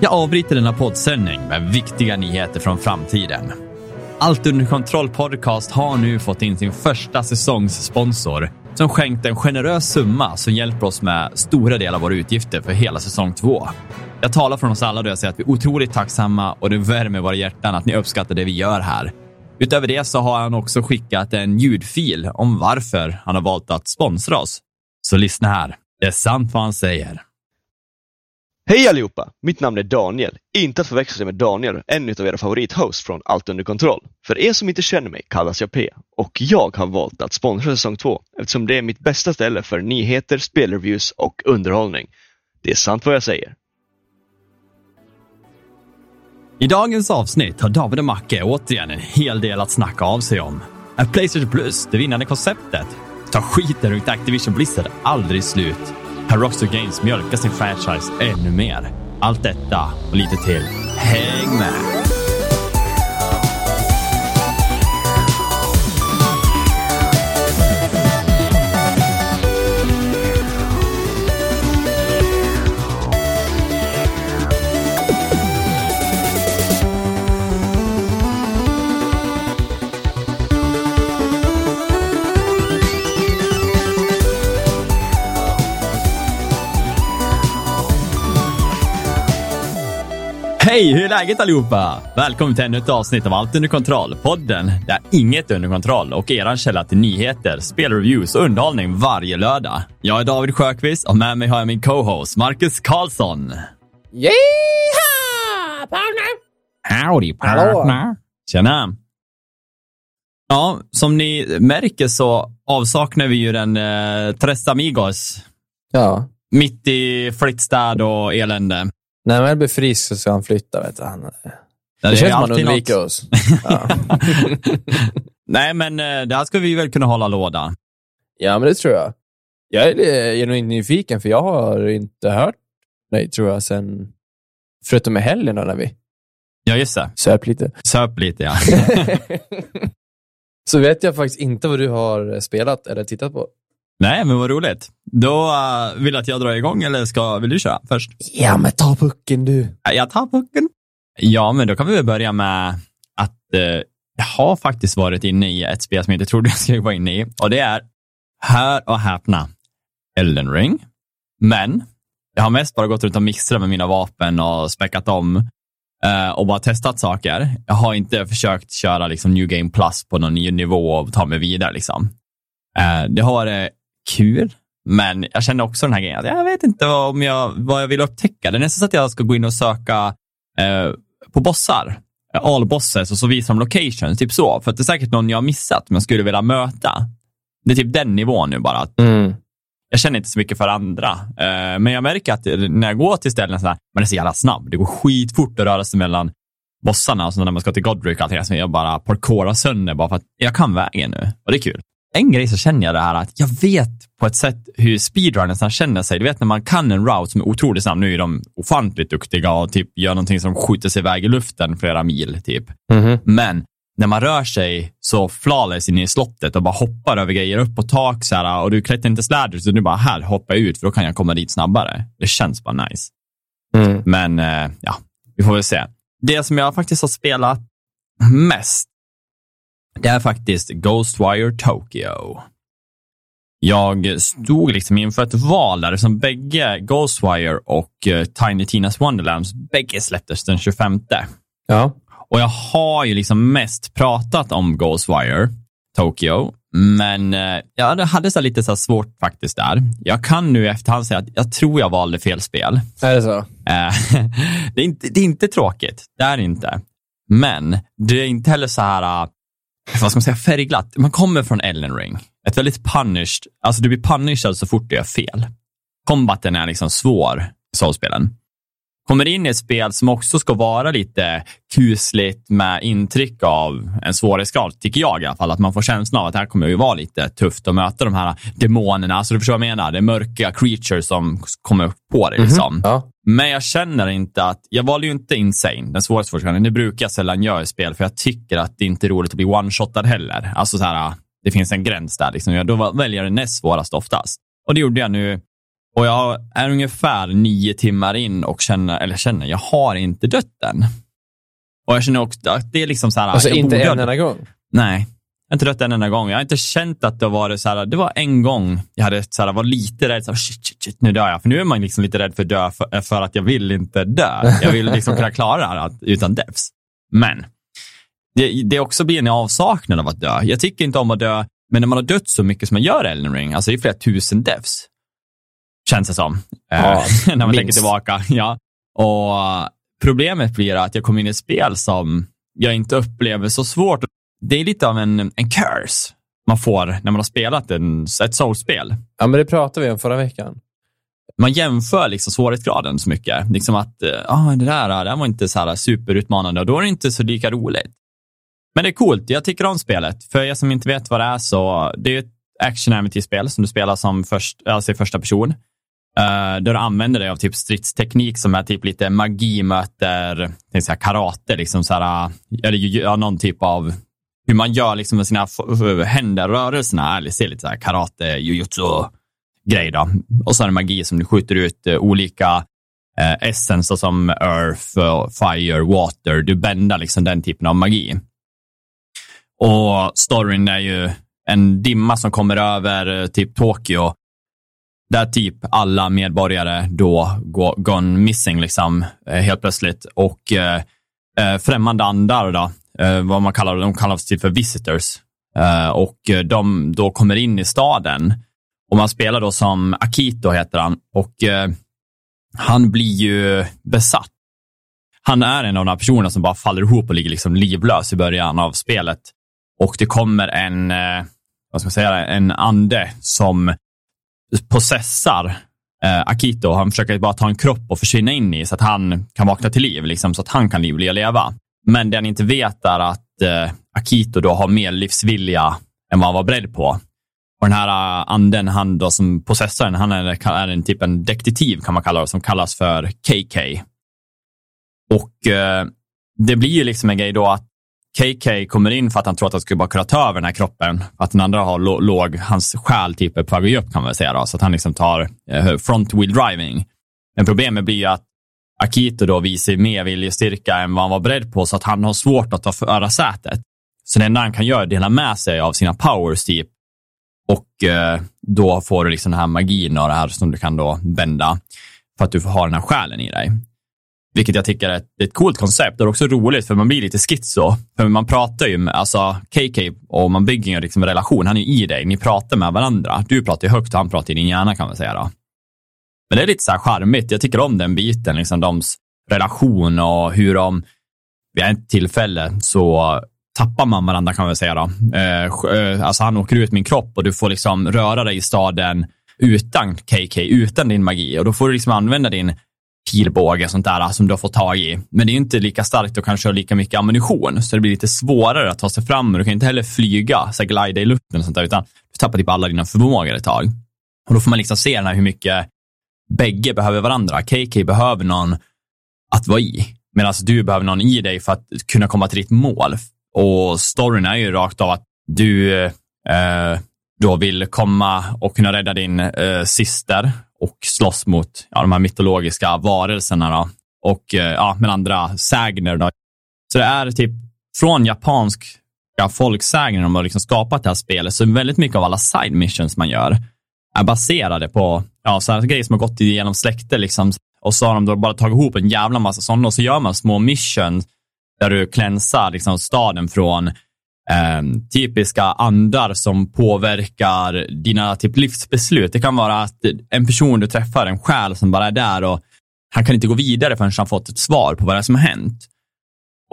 Jag avbryter denna poddsändning med viktiga nyheter från framtiden. Allt under kontroll podcast har nu fått in sin första säsongssponsor som skänkt en generös summa som hjälper oss med stora delar av våra utgifter för hela säsong två. Jag talar från oss alla då jag säger att vi är otroligt tacksamma och det värmer våra hjärtan att ni uppskattar det vi gör här. Utöver det så har han också skickat en ljudfil om varför han har valt att sponsra oss. Så lyssna här. Det är sant vad han säger. Hej allihopa! Mitt namn är Daniel, inte att förväxla med Daniel, en av era favorithosts från Allt under kontroll. För er som inte känner mig kallas jag P och jag har valt att sponsra säsong 2 eftersom det är mitt bästa ställe för nyheter, spelreviews och underhållning. Det är sant vad jag säger. I dagens avsnitt har David och Macke återigen en hel del att snacka av sig om. Är Playstation Plus det vinnande konceptet? Tar skiten runt Activision Blizzard aldrig slut? Har Rockstar Games mjölkar sin franchise ännu mer? Allt detta och lite till. Häng med! Hej, hur är läget allihopa? Välkommen till ännu ett avsnitt av Allt under kontroll, podden där inget är under kontroll och eran källa till nyheter, spelreviews och underhållning varje lördag. Jag är David Sjöqvist och med mig har jag min co-host Marcus Karlsson. Yeehaw! Partner! Howdy partner! Tjena! Ja, som ni märker så avsaknar vi ju den eh, Tres Amigos. Ja. Mitt i flyttstäd och elände. När man blir frisk så ska han flytta, vet du. Han, det, är känns som han undviker något. oss. Ja. Nej, men eh, det här ska vi väl kunna hålla låda. ja, men det tror jag. Jag är eh, genuint nyfiken, för jag har inte hört dig, tror jag, sen... Förutom i helgen när vi Ja, just det. söp lite. Söp lite, ja. så vet jag faktiskt inte vad du har spelat eller tittat på. Nej, men vad roligt. Då uh, vill att jag drar igång, eller ska, vill du köra först? Ja, men ta pucken du. Ja, Jag tar pucken. Ja, men då kan vi väl börja med att uh, jag har faktiskt varit inne i ett spel som jag inte trodde jag skulle vara inne i. Och det är, hör och häpna, Elden Ring. Men jag har mest bara gått runt och mixtrat med mina vapen och späckat om eh, och bara testat saker. Jag har inte försökt köra liksom New Game Plus på någon ny nivå och ta mig vidare. Liksom. Det har varit kul, men jag känner också den här grejen att jag vet inte vad, om jag, vad jag vill upptäcka. Det är nästan så att jag ska gå in och söka eh, på bossar, eh, all bosses och så visar de locations, typ så. För att det är säkert någon jag har missat, men skulle vilja möta. Det är typ den nivån nu bara. Att Mm. jag känner inte så mycket för andra. Eh, men jag märker att när jag går till ställen så här, man är så jävla snabb. Det går skitfort att röra sig mellan bossarna, alltså när man ska till Godric och allting, så jag bara parkourar sönder bara för att jag kan vägen nu. Och det är kul. En grej så känner jag det här att jag vet på ett sätt hur speedrunnersarna känner sig. Du vet när man kan en route som är otroligt snabb, nu är de ofantligt duktiga och typ gör någonting som skjuter sig iväg i luften flera mil typ. Mhm. Men när man rör sig så flawless in i slottet och bara hoppar över grejer upp på tak så här, och du klättrar inte släder så du bara här hoppar jag ut för då kan jag komma dit snabbare. Det känns bara nice. Mm. Men eh, ja, vi får väl se. Det som jag faktiskt har spelat mest, det är faktiskt Ghostwire Tokyo. Jag stod liksom inför ett val där som bägge Ghostwire och eh, Tiny Tinas Wonderlands bägge släpptes den 25. Ja. Och jag har ju liksom mest pratat om Ghostwire Tokyo, men eh, jag hade så lite så svårt faktiskt där. Jag kan nu i efterhand säga att jag tror jag valde fel spel. Är det så? Eh, det, är inte, det är inte tråkigt, det är inte. Men det är inte heller så här, vad ska man säga, färgglatt. Man kommer från Elden Ring, ett väldigt punished, alltså du blir punished så fort du gör fel. Kombaten är liksom svår i soulspelen. Kommer in i ett spel som också ska vara lite kusligt med intryck av en svårighetsgrad, tycker jag i alla fall. Att man får känslan av att det här kommer ju vara lite tufft att möta de här demonerna. Alltså du förstår vad jag menar? Det är mörka creatures som kommer på dig. Liksom. Ja. Men jag känner inte att, jag valde ju inte Insane, den svåraste forskaren. Det brukar jag sällan göra i spel, för jag tycker att det inte är roligt att bli one-shotad heller. Alltså så här, det finns en gräns där. Liksom. Jag- Då väljer jag det näst svåraste oftast. Och det gjorde jag nu. Och jag är ungefär nio timmar in och känner, eller känner, jag har inte dött än. Och jag känner också att det är liksom så här. Alltså inte en enda gång? Nej, jag har inte dött en enda gång. Jag har inte känt att det var så här, det var en gång jag hade så här, var lite rädd, så här, shit, shit, shit, nu dör jag. För nu är man liksom lite rädd för att dö för, för att jag vill inte dö. Jag vill liksom kunna klara det här utan deaths. Men det, det också blir en avsaknad av att dö. Jag tycker inte om att dö, men när man har dött så mycket som man gör i Elden Ring, alltså det är flera tusen deaths, känns det som. Ja, Eh, när man tänker minst. tillbaka. Ja. Och problemet blir att jag kommer in i ett spel som jag inte upplever så svårt. Det är lite av en, en curse man får när man har spelat en, ett soulspel. Ja, men det pratade vi om förra veckan. Man jämför liksom svårighetsgraden så mycket. Liksom att eh, ah, det, där, det där var inte så här superutmanande och då är det inte så lika roligt. Men det är coolt. Jag tycker om spelet. För er som inte vet vad det är så det är ett action äventyrsspel som du spelar som först, alltså i första person. Uh, där du använder dig av typ stridsteknik som är typ lite magi möter säga, karate, liksom så här, eh, eller ja, någon typ av hur man gör liksom med sina händer, rörelserna, eller ser lite så här karate, jujutsu grej då. Och så är det magi som du skjuter ut eh, olika eh, essenser som earth, fire, water. Du bändar liksom den typen av magi. Och storyn är ju en dimma som kommer över typ Tokyo där typ alla medborgare då går gone missing liksom eh, helt plötsligt. Och eh, eh, främmande andar då, eh, vad man kallar de kallas typ för visitors. Eh, och eh, de då kommer in i staden. Och man spelar då som Akito heter han. Och eh, han blir ju besatt. Han är en av de här personerna som bara faller ihop och ligger liksom livlös i början av spelet. Och det kommer en, eh, vad ska man säga, en ande som processar, eh, Akito. Han försöker bara ta en kropp och försvinna in i så att han kan vakna till liv, liksom, så att han kan livliga leva. Men det han inte vet är att eh, Akito då har mer livsvilja än vad han var beredd på. Och den här eh, anden, han då som processaren, han är, är en typ en detektiv kan man kalla det, som kallas för KK. Och eh, det blir ju liksom en grej då att KK kommer in för att han tror att han skulle bara kunna ta över den här kroppen. Att den andra har låg, hans själ typ är på väg att ge upp kan man väl säga då, så att han liksom tar eh, front wheel driving. Men problemet blir ju att Akito då visar mer viljestyrka än vad han var beredd på, så att han har svårt att ta förarsätet. Så det enda han kan göra är att dela med sig av sina powers typ. Och eh, då får du liksom den här magin och det här som du kan då vända för att du får ha den här själen i dig. Vilket jag tycker är ett, ett coolt koncept. Det är också roligt för man blir lite schizo. För man pratar ju med, alltså KK och man bygger ju liksom en relation. Han är i dig. Ni pratar med varandra. Du pratar ju högt och han pratar i din hjärna kan man säga då. Men det är lite så här charmigt. Jag tycker om den biten, liksom deras relation och hur de, vid ett tillfälle så tappar man varandra kan man säga då. Eh, eh, alltså han åker ut min kropp och du får liksom röra dig i staden utan KK, utan din magi och då får du liksom använda din pilbåge och sånt där ah, som du har fått tag i. Men det är inte lika starkt och kanske har lika mycket ammunition, så det blir lite svårare att ta sig fram. Du kan inte heller flyga, så här glida i luften och sånt där, utan du tappar typ alla dina förmågor ett tag. Och då får man liksom se den här hur mycket bägge behöver varandra. KK behöver någon att vara i, medan du behöver någon i dig för att kunna komma till ditt mål. Och storyn är ju rakt av att du eh, då vill komma och kunna rädda din eh, syster och slåss mot ja, de här mytologiska varelserna då. och eh, ja, med andra sägner. Då. Så det är typ från japanska folksägner de har liksom skapat det här spelet, så väldigt mycket av alla side missions man gör är baserade på ja, så här grejer som har gått igenom släkter. Liksom. Och så har de då bara tagit ihop en jävla massa sådana och så gör man små missions där du klänsar liksom, staden från eh, typiska andar som påverkar dina typ, livsbeslut. Det kan vara att en person du träffar, en själ som bara är där och han kan inte gå vidare förrän han fått ett svar på vad det är som har hänt.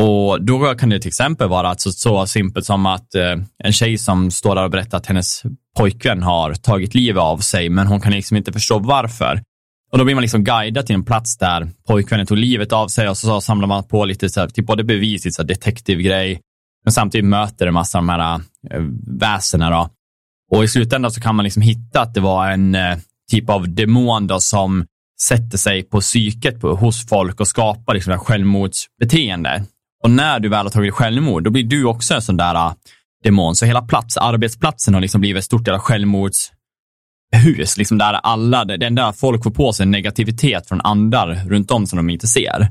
Och då kan det till exempel vara så, så simpelt som att eh, en tjej som står där och berättar att hennes pojkvän har tagit livet av sig, men hon kan liksom inte förstå varför. Och då blir man liksom guidad till en plats där pojkvännen tog livet av sig och så, så samlar man på lite så här, typ både bevis, lite så här detektivgrej, men samtidigt möter det en massa av de här eh, väsena då. Och i slutändan så kan man liksom hitta att det var en eh, typ av demon då som sätter sig på psyket på, hos folk och skapar liksom självmordsbeteende. Och när du väl har tagit självmord, då blir du också en sån där eh, demon. Så hela plats, arbetsplatsen har liksom blivit ett stort jävla självmordshus, hus, liksom där alla, det enda folk får på sig negativitet från andar runt om som de inte ser.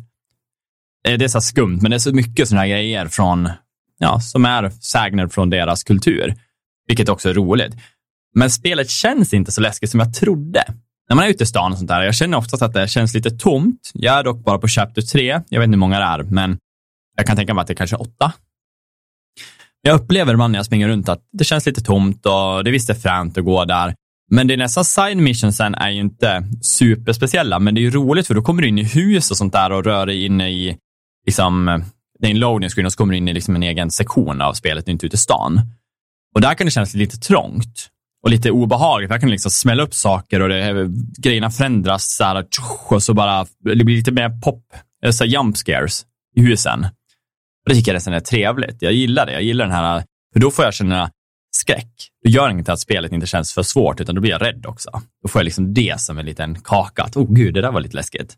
Det är så skumt, men det är så mycket sådana här grejer från, ja, som är sägner från deras kultur, vilket också är roligt. Men spelet känns inte så läskigt som jag trodde. När man är ute i stan och sånt där, jag känner oftast att det känns lite tomt. Jag är dock bara på Chapter 3, jag vet inte hur många det är, men jag kan tänka mig att det är kanske är åtta. Jag upplever ibland när jag springer runt att det känns lite tomt och det visst är fränt att gå där. Men det är nästan side missionsen är ju inte superspeciella, men det är ju roligt för då kommer du in i hus och sånt där och rör dig in i, liksom, det är en loading screen och så kommer du in i liksom en egen sektion av spelet, inte ute i stan. Och där kan det kännas lite trångt och lite obehagligt. Där kan det liksom smälla upp saker och det, eh, grejerna förändras så här, och så bara, det blir lite mer pop, så jump scares i husen. Och det tycker jag nästan är trevligt. Jag gillar det. Jag gillar den här, för då får jag känna skräck. Det gör inget att spelet inte känns för svårt, utan då blir jag rädd också. Då får jag liksom det som en liten kaka. Att, oh gud, det där var lite läskigt.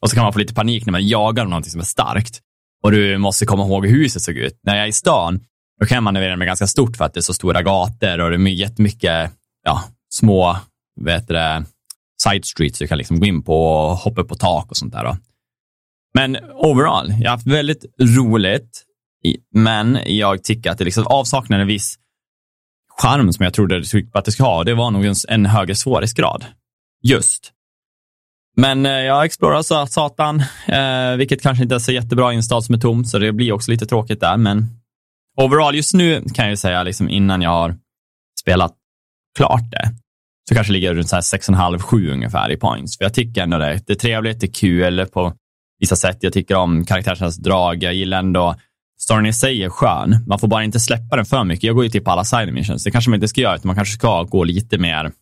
Och så kan man få lite panik när man jagar någonting som är starkt. Och du måste komma ihåg hur huset såg ut. När jag är i stan, då kan jag manövrera mig ganska stort för att det är så stora gator och det är jättemycket ja, små vet det, side streets du kan liksom gå in på och hoppa upp på tak och sånt där. Då. Men overall, jag har haft väldigt roligt, men jag tycker att det liksom avsaknar en viss charm som jag trodde att det skulle ha. Det var nog en högre svårighetsgrad. Just. Men eh, jag explorar så satan, eh, vilket kanske inte är så jättebra i en stad som är tom, så det blir också lite tråkigt där. Men overall, just nu kan jag ju säga, liksom, innan jag har spelat klart det, så kanske ligger runt 6,5-7 ungefär i points. För jag tycker ändå det, det är trevligt, det är kul på vissa sätt. Jag tycker om karaktärernas drag. Jag gillar ändå storyn i sig är skön. Man får bara inte släppa den för mycket. Jag går ju typ på alla side missions. Det kanske man inte ska göra, utan man kanske ska gå lite mer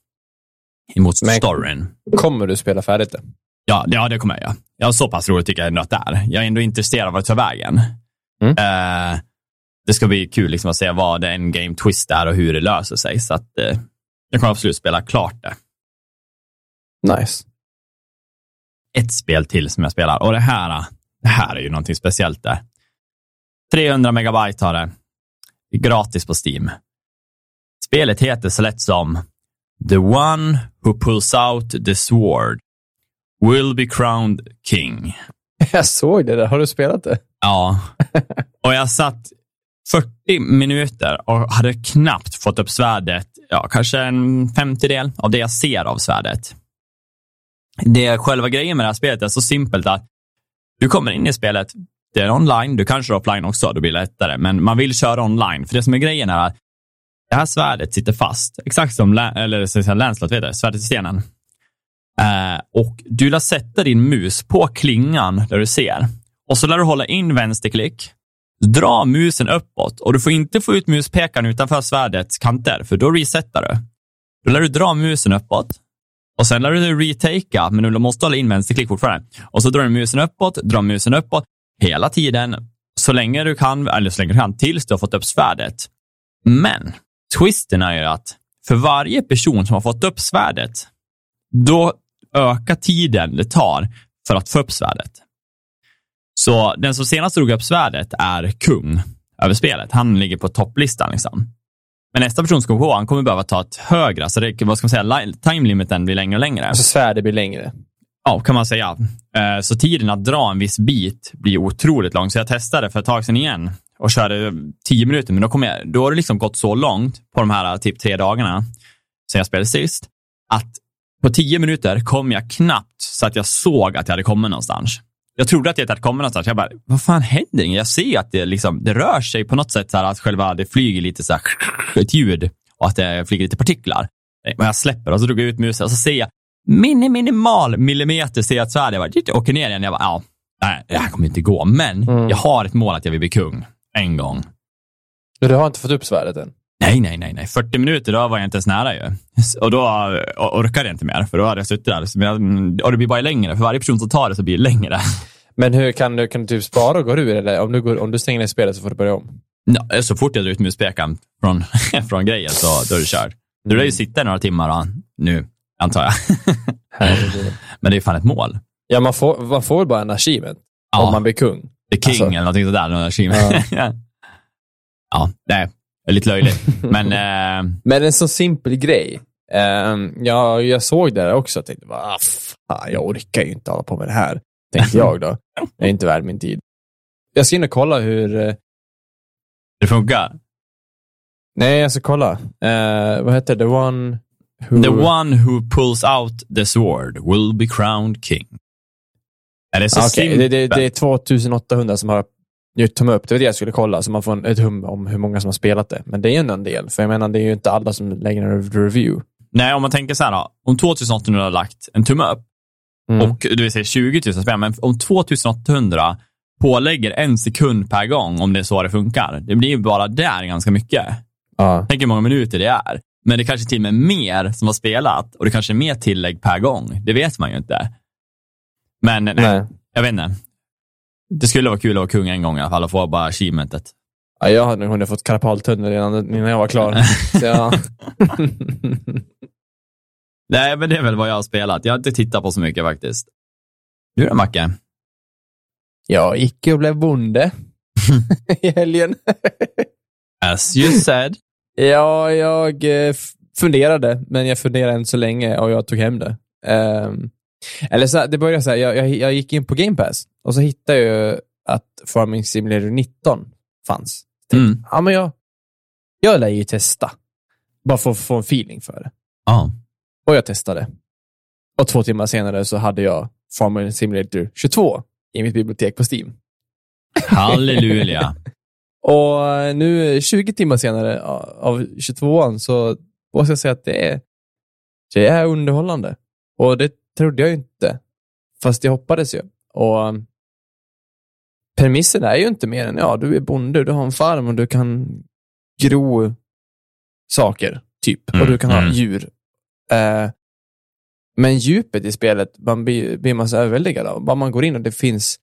emot Men- storyn. Kommer du spela färdigt det? Ja, det- ja, det kommer jag. Ja, så pass roligt tycker jag ändå att det är. Jag är ändå intresserad av det tar vägen. Mm. Eh, det ska bli kul liksom, att se vad det en game twist är och hur det löser sig. Så att, eh, jag kommer absolut spela klart det. Nice. ett spel till som jag spelar. Och det här, det här är ju någonting speciellt där. 300 megabyte har det. Gratis på Steam. Spelet heter så lätt som The one who pulls out the sword will be crowned king. Jag såg det där. Har du spelat det? Ja, och jag satt 40 minuter och hade knappt fått upp svärdet, ja, kanske en femtedel av det jag ser av svärdet. Det själva grejen med det här spelet är så simpelt att du kommer in i spelet, det är online, du kanske är offline också, då blir det lättare, men man vill köra online. För det som är grejen är att det här svärdet sitter fast, exakt som eller, Lancelot, vet du, svärdet i stenen. Eh, och du lär sätta din mus på klingan där du ser. Och så lär du hålla in vänsterklick, dra musen uppåt och du får inte få ut muspekaren utanför svärdets kanter, för då resetar du. Då lär du dra musen uppåt och sen lär du retakea, men du måste hålla in vänsterklick fortfarande. Och så drar du musen uppåt, drar musen uppåt hela tiden, så länge du kan, eller så länge du kan, tills du har fått upp svärdet. Men twisten är ju att för varje person som har fått upp svärdet, då ökar tiden det tar för att få upp svärdet. Så den som senast drog upp svärdet är kung över spelet. Han ligger på topplistan. Liksom. Men nästa person som kommer på, han kommer behöva ta ett högre, alltså det, vad ska man säga, time limiten blir längre och längre. Alltså svärdet blir längre. Ja, kan man säga. Eh, Så tiden att dra en viss bit blir otroligt lång. Så jag testade för ett tag sedan igen och körde tio minuter, men då, kom jag, då har det liksom gått så långt på de här typ tre dagarna sen jag spelade sist, att på tio minuter kom jag knappt så att jag såg att jag hade kommit någonstans. Jag trodde att jag hade kommit någonstans. Jag bara, vad fan händer? Jag ser att det, liksom, det rör sig på något sätt, så här, att själva det flyger lite så här, ett ljud och att det flyger lite partiklar. Och jag släpper och så drog jag ut musen och så ser jag mini, minimal millimeter ser jag att svärdet bara, titt, åker ner igen. Jag bara, ja, nej, det här kommer inte gå. Men Mm. jag har ett mål att jag vill bli kung. En gång. Du har inte fått upp svärdet än? Nej, nej, nej, nej. 40 minuter, då var jag inte ens nära ju. Och då eh, orkade jag inte mer, för då hade jag suttit där. Jag- Och det blir bara längre. För varje person som tar det så blir det längre. Men hur kan du, kan du typ spara och gå ur? Eller om du, går, om du stänger ner spelet så får du börja om? Ja, Så fort jag drar ut muspekaren från, från grejen så då är det kört. Du lär ju sitta i några timmar då, nu, antar jag. Men det är fan ett mål. Ja, man får, man får bara en achievement Ja. om man blir kung. The King Alltså- eller någonting sådär. Ja. ja, det är lite löjligt. Men eh, Men en så simpel grej. Ehm, ja, jag såg det där också och tänkte, bara, ah, fan, jag orkar ju inte hålla på med det här. Tänkte jag då. Det är inte värd min tid. Jag ska in och kolla hur... eh, Det funkar. Nej, jag ska kolla. Eh, vad heter det? The one who... The one who pulls out the sword will be crowned king. Är det så Ah, simpelt? det, det, det är 2800 som har gjort tumme upp. Det var det jag skulle kolla, så man får en, ett hum om hur många som har spelat det. Men det är ändå en del, för jag menar, det är ju inte alla som lägger en review. Nej, om man tänker så här då. Om 2800 har lagt en tumme upp Mm. och du vill säga 20 000 spel, men om 2800 pålägger en sekund per gång, om det är så det funkar, det blir ju bara där ganska mycket. ja. Tänk hur många minuter det är. Men det kanske till och med mer som har spelat och det kanske är mer tillägg per gång. Det vet man ju inte. Men nej, Nej. jag vet inte. Det skulle vara kul att vara kung en gång i alla fall och få bara achievementet. Ja, jag hade hunnit fått karpaltunnel innan jag var klar. så ja. Nej, men det är väl vad jag har spelat. Jag har inte tittat på så mycket faktiskt. Du då, Macke? jag gick och blev bonde i helgen. As you said. ja, jag eh, funderade, men jag funderade inte så länge och jag tog hem det. Ehm, eller så, det började så här, jag, jag, jag gick in på Game Pass och så hittade jag att Farming Simulator 19 fanns. Tänkte, Mm. Ja, men jag, jag lär ju testa. Bara för att få en feeling för det. Ja. Och jag testade. Och två timmar senare så hade jag Farming Simulator 22 i mitt bibliotek på Steam. Halleluja. Och nu 20 timmar senare av 22an så måste jag säga att det är, det är underhållande. Och det trodde jag ju inte. Fast jag hoppades ju. Och um, premissen är ju inte mer än, ja, du är bonde, du har en farm och du kan gro saker, typ. Mm, och du kan ha mm. djur. Eh, men djupet i spelet, man blir, blir man så överväldigad av. Bara man går in och det finns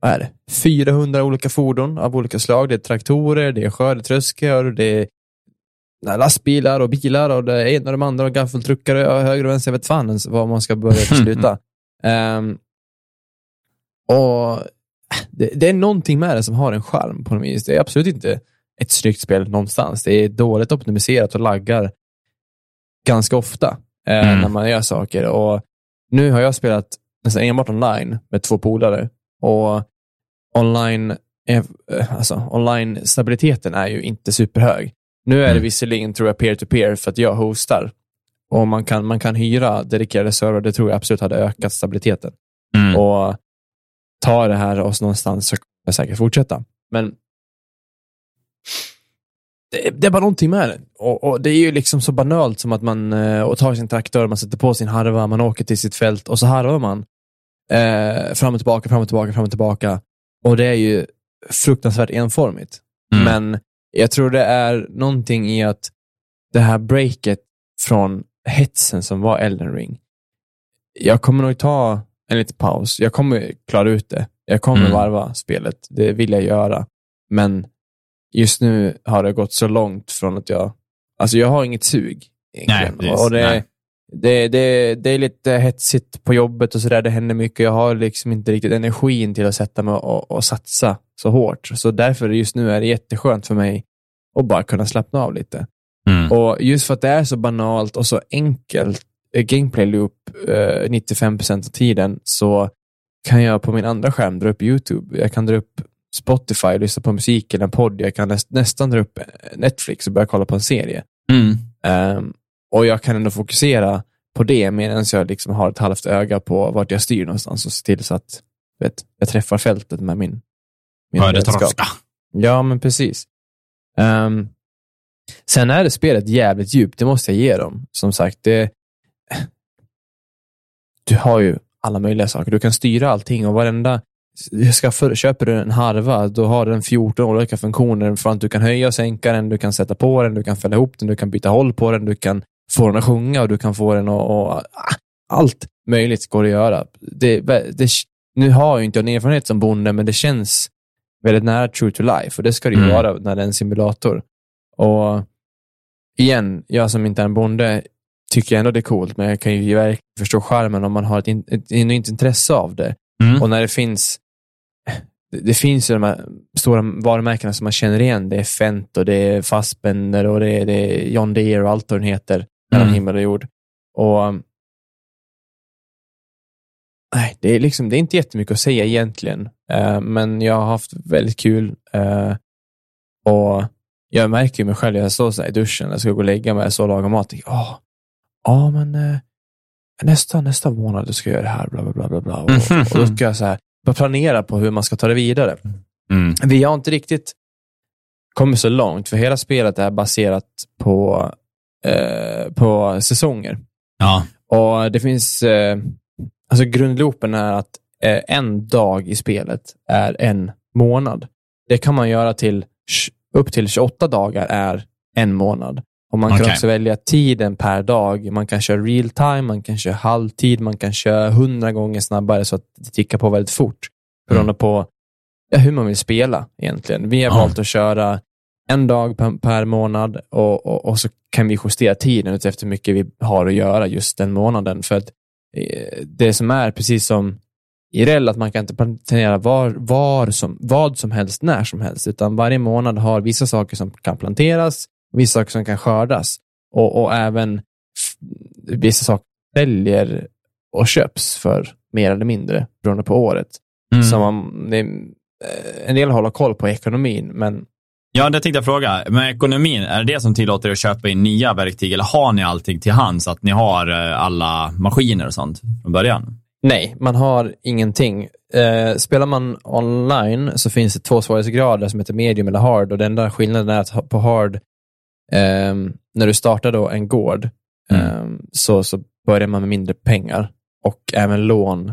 vad är det? 400 olika fordon av olika slag. Det är traktorer, det är skördetröskor, det är lastbilar och bilar och det är en och de andra och gaffeltruckare och höger och vänster. Jag vet fan ens var man ska börja och sluta. Ehm, och det, det är någonting med det som har en charm på något vis. Det är absolut inte ett snyggt spel någonstans. Det är dåligt optimiserat och laggar ganska ofta eh, Mm. när man gör saker. Och nu har jag spelat nästan enbart online med två polare och online, eh, alltså, online-stabiliteten är ju inte superhög. Nu är det Mm. visserligen, tror jag, peer-to-peer för att jag hostar och man kan, man kan hyra dedikerade servrar. Det tror jag absolut hade ökat stabiliteten. Mm. Och ta det här oss någonstans så kommer jag säkert fortsätta. Men det, det är bara någonting med det. Och, och Det är ju liksom så banalt som att man eh, och tar sin traktor, man sätter på sin harva, man åker till sitt fält och så harvar man. Eh, fram och tillbaka, fram och tillbaka, fram och tillbaka. Och det är ju fruktansvärt enformigt. Mm. Men jag tror det är någonting i att det här breaket från hetsen som var Elden ring. Jag kommer nog ta en liten paus. Jag kommer klara ut det. Jag kommer Mm. varva spelet. Det vill jag göra. Men just nu har det gått så långt från att jag... Alltså jag har inget sug. egentligen. Nej, precis. och det, Nej. Det, det, det är lite hetsigt på jobbet och sådär. Det händer mycket. Jag har liksom inte riktigt energin till att sätta mig och, och satsa så hårt. Så därför just nu är det jätteskönt för mig att bara kunna slappna av lite. Mm. Och just för att det är så banalt och så enkelt eh, gameplay loop eh, 95% av tiden så kan jag på min andra skärm dra upp YouTube. Jag kan dra upp Spotify, lyssna på musik eller en podd. Jag kan näst, nästan dra upp Netflix och börja kolla på en serie. Mm. Ehm, och jag kan ändå fokusera på det medan jag liksom har ett halvt öga på vart jag styr någonstans och se till så att vet, jag träffar fältet med min, min redskap. Ja, men precis. Ehm, sen är det spelet jävligt djupt, det måste jag ge dem. Som sagt, det, du har ju alla möjliga saker. Du kan styra allting och varenda Skaffar, köper du en harva, då har den 14 olika funktioner för att du kan höja och sänka den, du kan sätta på den, du kan fälla ihop den, du kan byta håll på den, du kan få den att sjunga och du kan få den att... Och, ah, allt möjligt går att göra. Det, det, nu har jag inte en erfarenhet som bonde, men det känns väldigt nära true to life och det ska det ju Mm. vara när det är en simulator. Och igen, jag som inte är en bonde tycker ändå det är coolt, men jag kan ju verkligen förstå charmen om man har ett, in, ett genuint intresse av det. Mm. Och när det finns det, det finns ju de här stora varumärkena som man känner igen. Det är Fent och det är Fassbender och det är, det är John Deere och allt vad den heter. Mellan Mm. himmel och jord. Och um, Nej, det är, liksom, det är inte jättemycket att säga egentligen, Eh, men jag har haft väldigt kul. eh, och Jag märker ju mig själv, jag står så i duschen, jag ska gå och lägga mig, så och laga mat. Ja, oh, ja, men eh, nästa, nästa månad ska jag göra det här, bla, bla, bla, bla, bla. Och, och då ska jag så här, börja planera på hur man ska ta det vidare. Mm. Vi har inte riktigt kommit så långt, för hela spelet är baserat på, eh, på säsonger. Ja. Och det finns, eh, alltså grundloopen är att eh, en dag i spelet är en månad. Det kan man göra till upp till 28 dagar är en månad. Och man kan Okej. också välja tiden per dag. Man kan köra real time, man kan köra halvtid, man kan köra hundra gånger snabbare så att det tickar på väldigt fort. Beroende på ja, hur man vill spela egentligen. Vi har Ja. valt att köra en dag per, per månad och, och, och så kan vi justera tiden efter hur mycket vi har att göra just den månaden. För att eh, det som är precis som i REL, att man kan inte planera var, var som, vad som helst när som helst, utan varje månad har vissa saker som kan planteras, vissa saker som kan skördas och, och även vissa saker säljer och köps för mer eller mindre beroende på året. Mm. Så man, det, eh, en del håller koll på ekonomin, men Ja, det tänkte jag fråga. Men ekonomin, är det det som tillåter er att köpa in nya verktyg eller har ni allting till hands? Att ni har eh, alla maskiner och sånt från början? nej, man har ingenting. Eh, spelar man online så finns det två svårighetsgrader som heter medium eller hard och den enda skillnaden är att på hard, ehm, när du startar då en gård, Mm. ehm, så, så börjar man med mindre pengar och även lån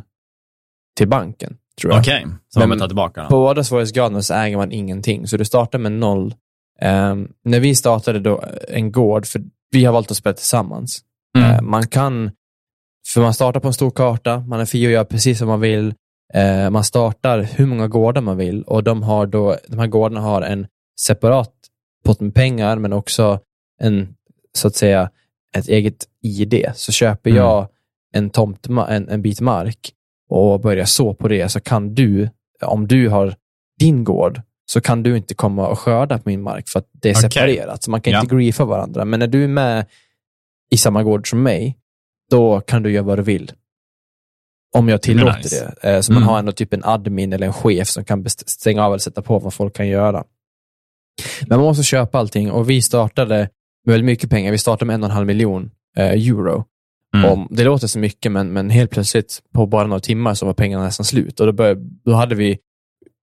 till banken, tror jag. Okej, så man tar tillbaka den. På båda svårighetsgraderna så äger man ingenting, så du startar med noll. Ehm, när vi startade då en gård, för vi har valt att spela tillsammans. Mm. Eh, man kan, för man startar på en stor karta, man är fri att göra precis som man vill. Eh, man startar hur många gårdar man vill och de, har då, de här gårdarna har en separat pott med pengar, men också en, så att säga, ett eget ID. Så köper Mm. jag en, tomt, en, en bit mark och börjar så på det, så kan du, om du har din gård, så kan du inte komma och skörda på min mark för att det är Okej. separerat. Så man kan Ja. inte griefa varandra. Men när du är med i samma gård som mig, då kan du göra vad du vill. Om jag tillåter nice. det. Eh, Så man Mm. har ändå typ en admin eller en chef som kan stänga av eller sätta på vad folk kan göra. Men man måste köpa allting och vi startade med väldigt mycket pengar. Vi startade med en och en halv miljon eh, euro. Mm. Om, det låter så mycket, men, men helt plötsligt på bara några timmar så var pengarna nästan slut. Och då, började, då hade vi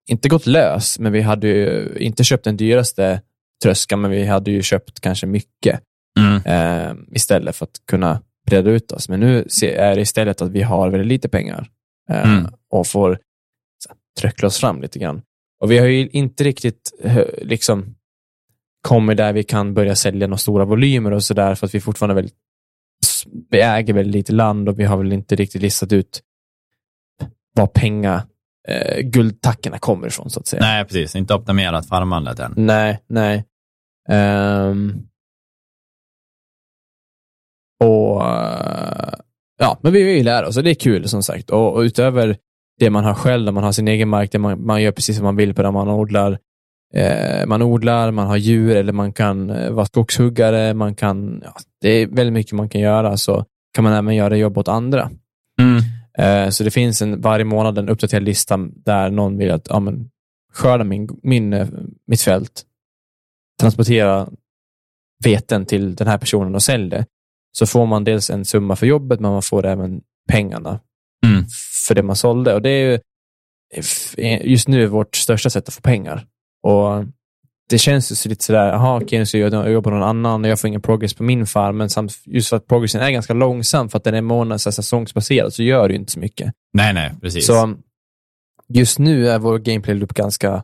inte gått lös, men vi hade ju inte köpt den dyraste tröskan, men vi hade ju köpt kanske mycket Mm. eh, istället för att kunna breda ut oss. Men nu är det istället att vi har väldigt lite pengar eh, Mm. och får tröckla oss fram lite grann. Och vi har ju inte riktigt eh, liksom kommit där vi kan börja sälja några stora volymer och sådär för att vi fortfarande väldigt, vi äger väldigt lite land och vi har väl inte riktigt listat ut var pengar, eh, guldtackorna kommer ifrån så att säga. Nej, precis. Inte optimerat farmandet än. Nej, nej. Ehm. och eh, ja, men vi vill lära oss och det är kul som sagt. Och, och utöver det man har själv, där man har sin egen mark, där man, man gör precis som man vill på där man odlar. Eh, man odlar, man har djur eller man kan eh, vara skogshuggare. Man kan, ja, det är väldigt mycket man kan göra. Så kan man även göra jobb åt andra. Mm. Eh, Så det finns en, varje månad en uppdaterad lista där någon vill att ja, men, skörda min, min, eh, mitt fält, transportera veten till den här personen och sälj det. Så får man dels en summa för jobbet, men man får även pengarna Mm. för det man sålde. Och det är ju just nu vårt största sätt att få pengar. Och det känns ju så lite sådär, jaha, okej, så jag jobbar någon annan och jag får ingen progress på min farm, men samt, just för att progressen är ganska långsam för att den är månads och säsongsbaserad så gör det ju inte så mycket. Nej, nej, precis. Så just nu är vår gameplay loop ganska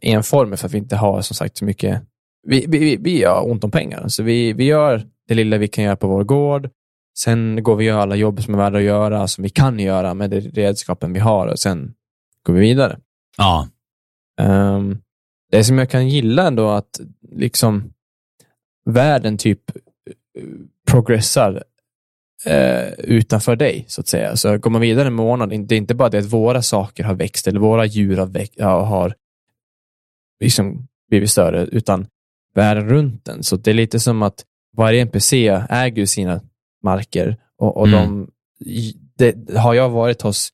enformig för att vi inte har som sagt så mycket. Vi, vi, vi- har ont om pengar, så vi, vi gör det lilla vi kan göra på vår gård. Sen går vi och gör alla jobb som är värda att göra, som vi kan göra med de redskapen vi har och sen går vi vidare. Ja. Ehm, det som jag kan gilla ändå att liksom världen typ eh, progressar eh, utanför dig, så att säga. Så går man vidare en månad, det är inte bara det att våra saker har växt eller våra djur har, växt, har liksom blivit större, utan världen runt den. Så det är lite som att varje NPC äger sina marker och, och Mm. de, det, har jag varit hos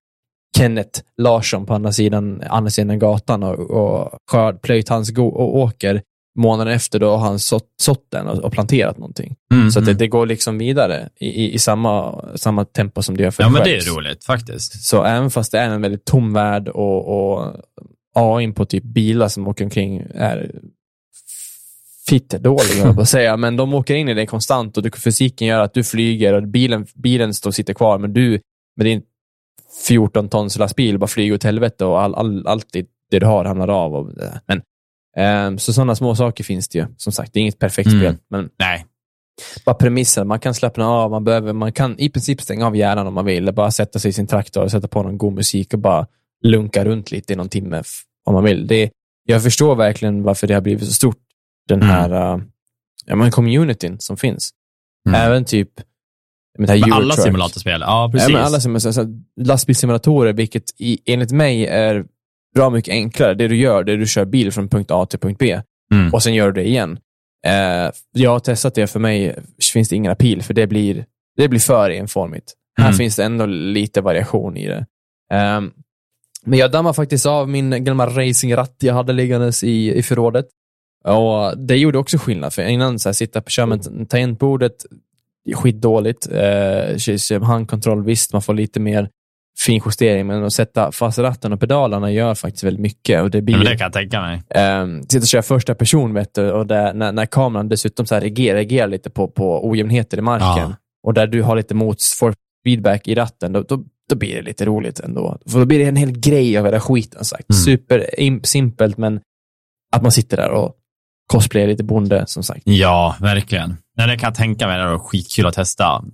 Kenneth Larsson på andra sidan, andra sidan gatan och, och skörd, plöjt hans go- och åker månaden efter, då har han sått, sått den och, och planterat någonting. Mm, Så att det, mm. det går liksom vidare i, i, i samma, samma tempo som det gör för Ja, men det är roligt faktiskt. Så även fast det är en väldigt tom värld och, och AI på typ bilar som åker omkring är fitt dåliga, höll jag på att säga. Men de åker in i det konstant och du, fysiken gör att du flyger och bilen, bilen står och sitter kvar, men du med din 14 tons lastbil bara flyger åt helvete och all, all, allt det, du har hamnar av. Och, men, ehm, så sådana små saker finns det ju. Som sagt, det är inget perfekt Mm. spel, men Nej. bara premissen. Man kan slappna av, man, behöver, man kan i princip stänga av hjärnan om man vill. Bara sätta sig i sin traktor och sätta på någon god musik och bara lunka runt lite i någon timme om man vill. Det, jag förstår verkligen varför det har blivit så stort, den Mm. här uh, ja, men communityn som finns. Mm. Även typ här Men alla simulatorspel, ja precis. Ja, men alla sim- så, så, lastbilssimulatorer, vilket i, enligt mig är bra mycket enklare. Det du gör, det är du kör bil från punkt A till punkt B Mm. och sen gör du det igen. Eh, jag har testat det, för mig finns det ingen appeal, för det blir, det blir för enformigt. Här Mm. finns det ändå lite variation i det. Ehm, men jag dammade faktiskt av min gamla racingratt jag hade liggandes i, i förrådet. Och det gjorde också skillnad, för innan så här, sitta på köra med tangentbordet, skitdåligt. Eh, handkontroll, visst, man får lite mer finjustering, men att sätta fast ratten och pedalerna gör faktiskt väldigt mycket. Och det blir men det kan jag tänka mig. Um, sitta och köra första person vet du, och där, när, när kameran dessutom så här reagerar, reagerar lite på, på ojämnheter i marken Ja. och där du har lite mots for feedback i ratten, då, då, då blir det lite roligt ändå. För då blir det en hel grej av hela skiten. Sagt. Mm. Super im- simpelt, men att man sitter där och cosplayar lite bonde, som sagt. Ja, verkligen. Nej, det kan jag tänka mig. Det är skitkul att testa.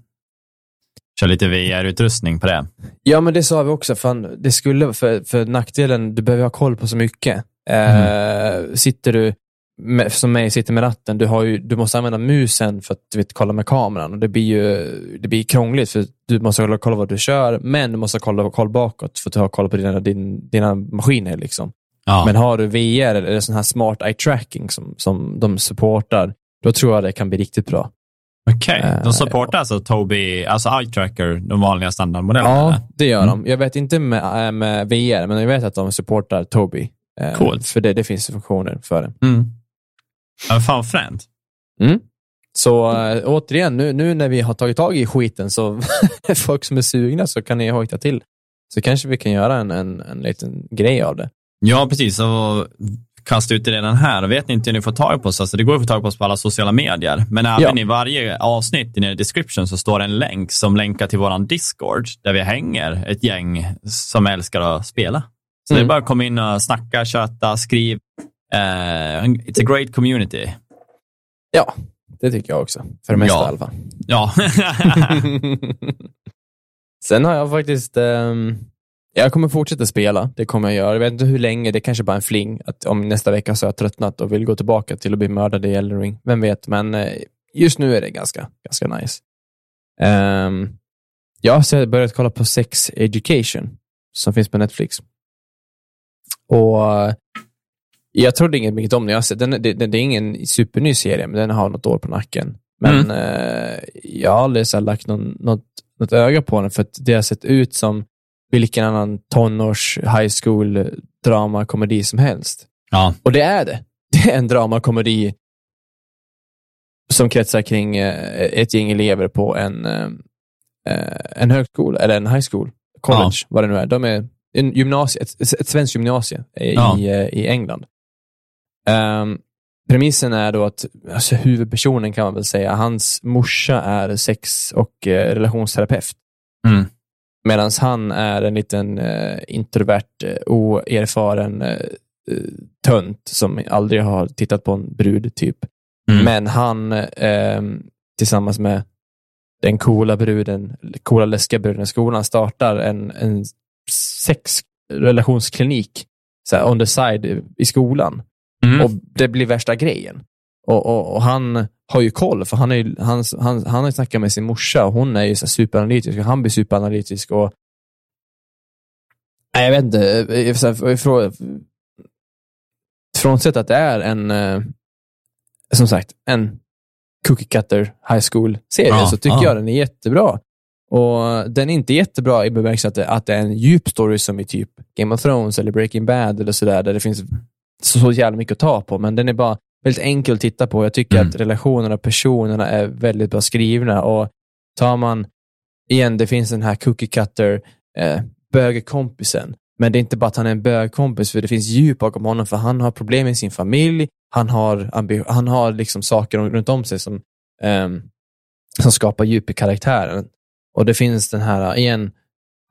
Kör lite VR-utrustning på det. Ja, men det sa vi också. Fan, det skulle, för, för nackdelen, du behöver ha koll på så mycket. Eh, sitter du, med, som mig, sitter med ratten, du, har ju, du måste använda musen för att du vet, kolla med kameran. Och det blir ju det blir krångligt, för du måste kolla, kolla vad du kör, men du måste kolla koll bakåt för att ha koll på dina, din, dina maskiner. Liksom. Ja. Men har du VR eller sån här smart eye tracking som, som de supportar, då tror jag det kan bli riktigt bra. Okej, Eh, de supportar alltså Tobii, alltså Eye Tracker, de vanliga standardmodellerna? Ja, eller? det gör Mm. de. Jag vet inte med, äh, med VR, men jag vet att de supportar Tobii. Eh, Coolt. För det, det finns funktioner för det. Mm. Ja, fan fränt. Så äh, återigen, nu, nu när vi har tagit tag i skiten, så folk som är sugna så kan ni hojta till. Så kanske vi kan göra en, en, en liten grej av det. Ja, precis. Och kasta ut det redan här. Vet ni inte hur ni får tag på oss? Alltså, det går att få tag på oss på alla sociala medier. Men även Ja. i varje avsnitt i den description så står en länk som länkar till våran Discord, där vi hänger ett gäng som älskar att spela. Så det är Mm. bara att komma in och snacka, köta, skriv. Eh, it's a great community. Ja, det tycker jag också. För det mesta Ja. i alla fall. Ja. Sen har jag faktiskt, ehm, jag kommer fortsätta spela. Det kommer jag göra. Jag vet inte hur länge, det kanske bara är en fling. Att om nästa vecka så har jag tröttnat och vill gå tillbaka till att bli mördad i Elden Ring. Vem vet, men eh, just nu är det ganska, ganska nice. Um, ja, så jag har börjat kolla på Sex Education som finns på Netflix. Och eh, jag trodde inget mycket om den. Jag har sett, den, det, det, är ingen superny serie, men den har något år på nacken. Men eh, jag har aldrig så lagt någon, något, något öga på den, för att det har sett ut som vilken annan tonårs high school drama komedi som helst. ja. Och det är det. Det är en dramakomedi som kretsar kring eh, ett gäng elever på en, eh, eh, en högskola, eller en high school, college, vad det nu är. De är en gymnasie, ett, ett svenskt gymnasie i, Ja. i England. Ehm, premissen är då att alltså, huvudpersonen kan man väl säga, hans morsa är sex och eh, relationsterapeut. Mm. Medan han är en liten eh, introvert, eh, oerfaren eh, eh, tönt som aldrig har tittat på en brud, typ. Mm. Men han, eh, tillsammans med den coola bruden, coola läskiga bruden i skolan, startar en, en sexrelationsklinik så här, on the side i skolan. Mm. Och det blir värsta grejen. Och, och, och han har ju koll, för han, är ju, han, han, han har snackat med sin morsa och hon är ju så superanalytisk och han blir superanalytisk. Och, nej, jag vet inte, eh, frånsett att det är en, eh, som sagt, en Cookie Cutter High School-serie Ja, så tycker ja. jag den är jättebra. Och Den är inte jättebra i bemärkelsen att det, att det är en djup story som i typ Game of Thrones eller Breaking Bad eller sådär, där det finns så, så jävla mycket att ta på, men den är bara väldigt enkel att titta på. Jag tycker Mm. att relationerna, personerna är väldigt bra skrivna och tar man, igen, det finns den här Cookie Cutter, eh, bögkompisen, men det är inte bara att han är en bögkompis, för det finns djup bakom honom, för han har problem med sin familj, han har, han har liksom saker runt om sig som, ehm, som skapar djup i karaktären. Och det finns den här, igen,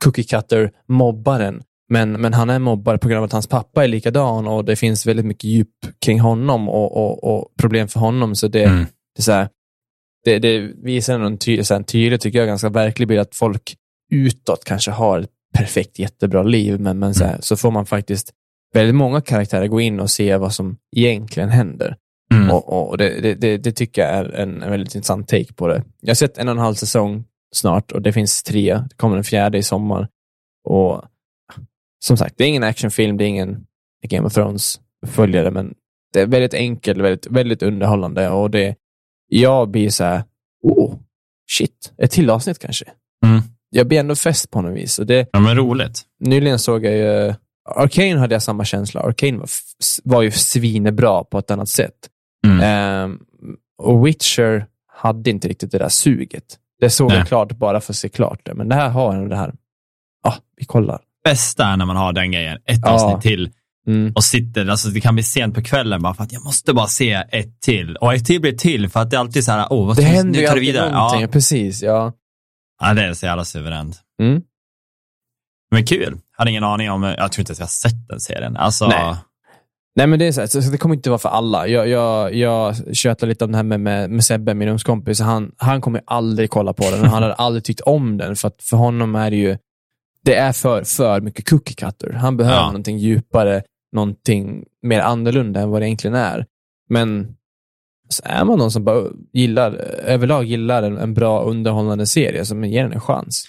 cookie cutter mobbaren. Men, men han är mobbare på grund av att hans pappa är likadan och det finns väldigt mycket djup kring honom och, och, och problem för honom. Så det, Mm. det, är så här, det, det visar en, ty, så här, en tydlig, tycker jag, ganska verklig bild att folk utåt kanske har ett perfekt, jättebra liv, men, men så, här, så får man faktiskt väldigt många karaktärer gå in och se vad som egentligen händer. Mm. Och, och det, det, det, det tycker jag är en, en väldigt intressant take på det. Jag har sett en och en halv säsong snart och det finns tre. Det kommer en fjärde i sommar. Och som sagt, det är ingen actionfilm, det är ingen Game of Thrones följare, men det är väldigt enkelt, väldigt, väldigt underhållande och det, jag blir så här, oh, shit, ett till avsnitt kanske. Mm. Jag blir ändå fäst på något vis. Och det, Ja, men roligt. nyligen såg jag ju, Arcane hade jag samma känsla. Arcane var, var ju svinebra på ett annat sätt. Mm. Ehm, och Witcher hade inte riktigt det där suget. Det såg Nej. jag klart bara för att se klart det, men det här har ändå det här, ja, vi kollar. Bästa är när man har den grejen, ett Ja. avsnitt till Mm. och sitter, alltså det kan bli sent på kvällen bara för att jag måste bara se ett till. Och ett till blir till för att det är alltid så här, åh, vad Det händer nu ju tar det alltid vidare. någonting, Ja. precis. Ja. ja, det är så jävla suveränt. Mm. Men kul. Hade ingen aning om, jag tror inte att jag har sett den serien. Alltså, Nej. Nej, men det är så, här, så det kommer inte vara för alla. Jag, jag, jag tjötar lite om det här med, med, med Sebbe, min ungdomskompis. Han, han kommer aldrig kolla på den och han hade aldrig tyckt om den, för att för honom är det ju, det är för, för mycket cookie cutter. Han behöver Ja. någonting djupare, någonting mer annorlunda än vad det egentligen är. Men så är man någon som bara gillar, överlag gillar en, en bra underhållande serie, som ger den en chans.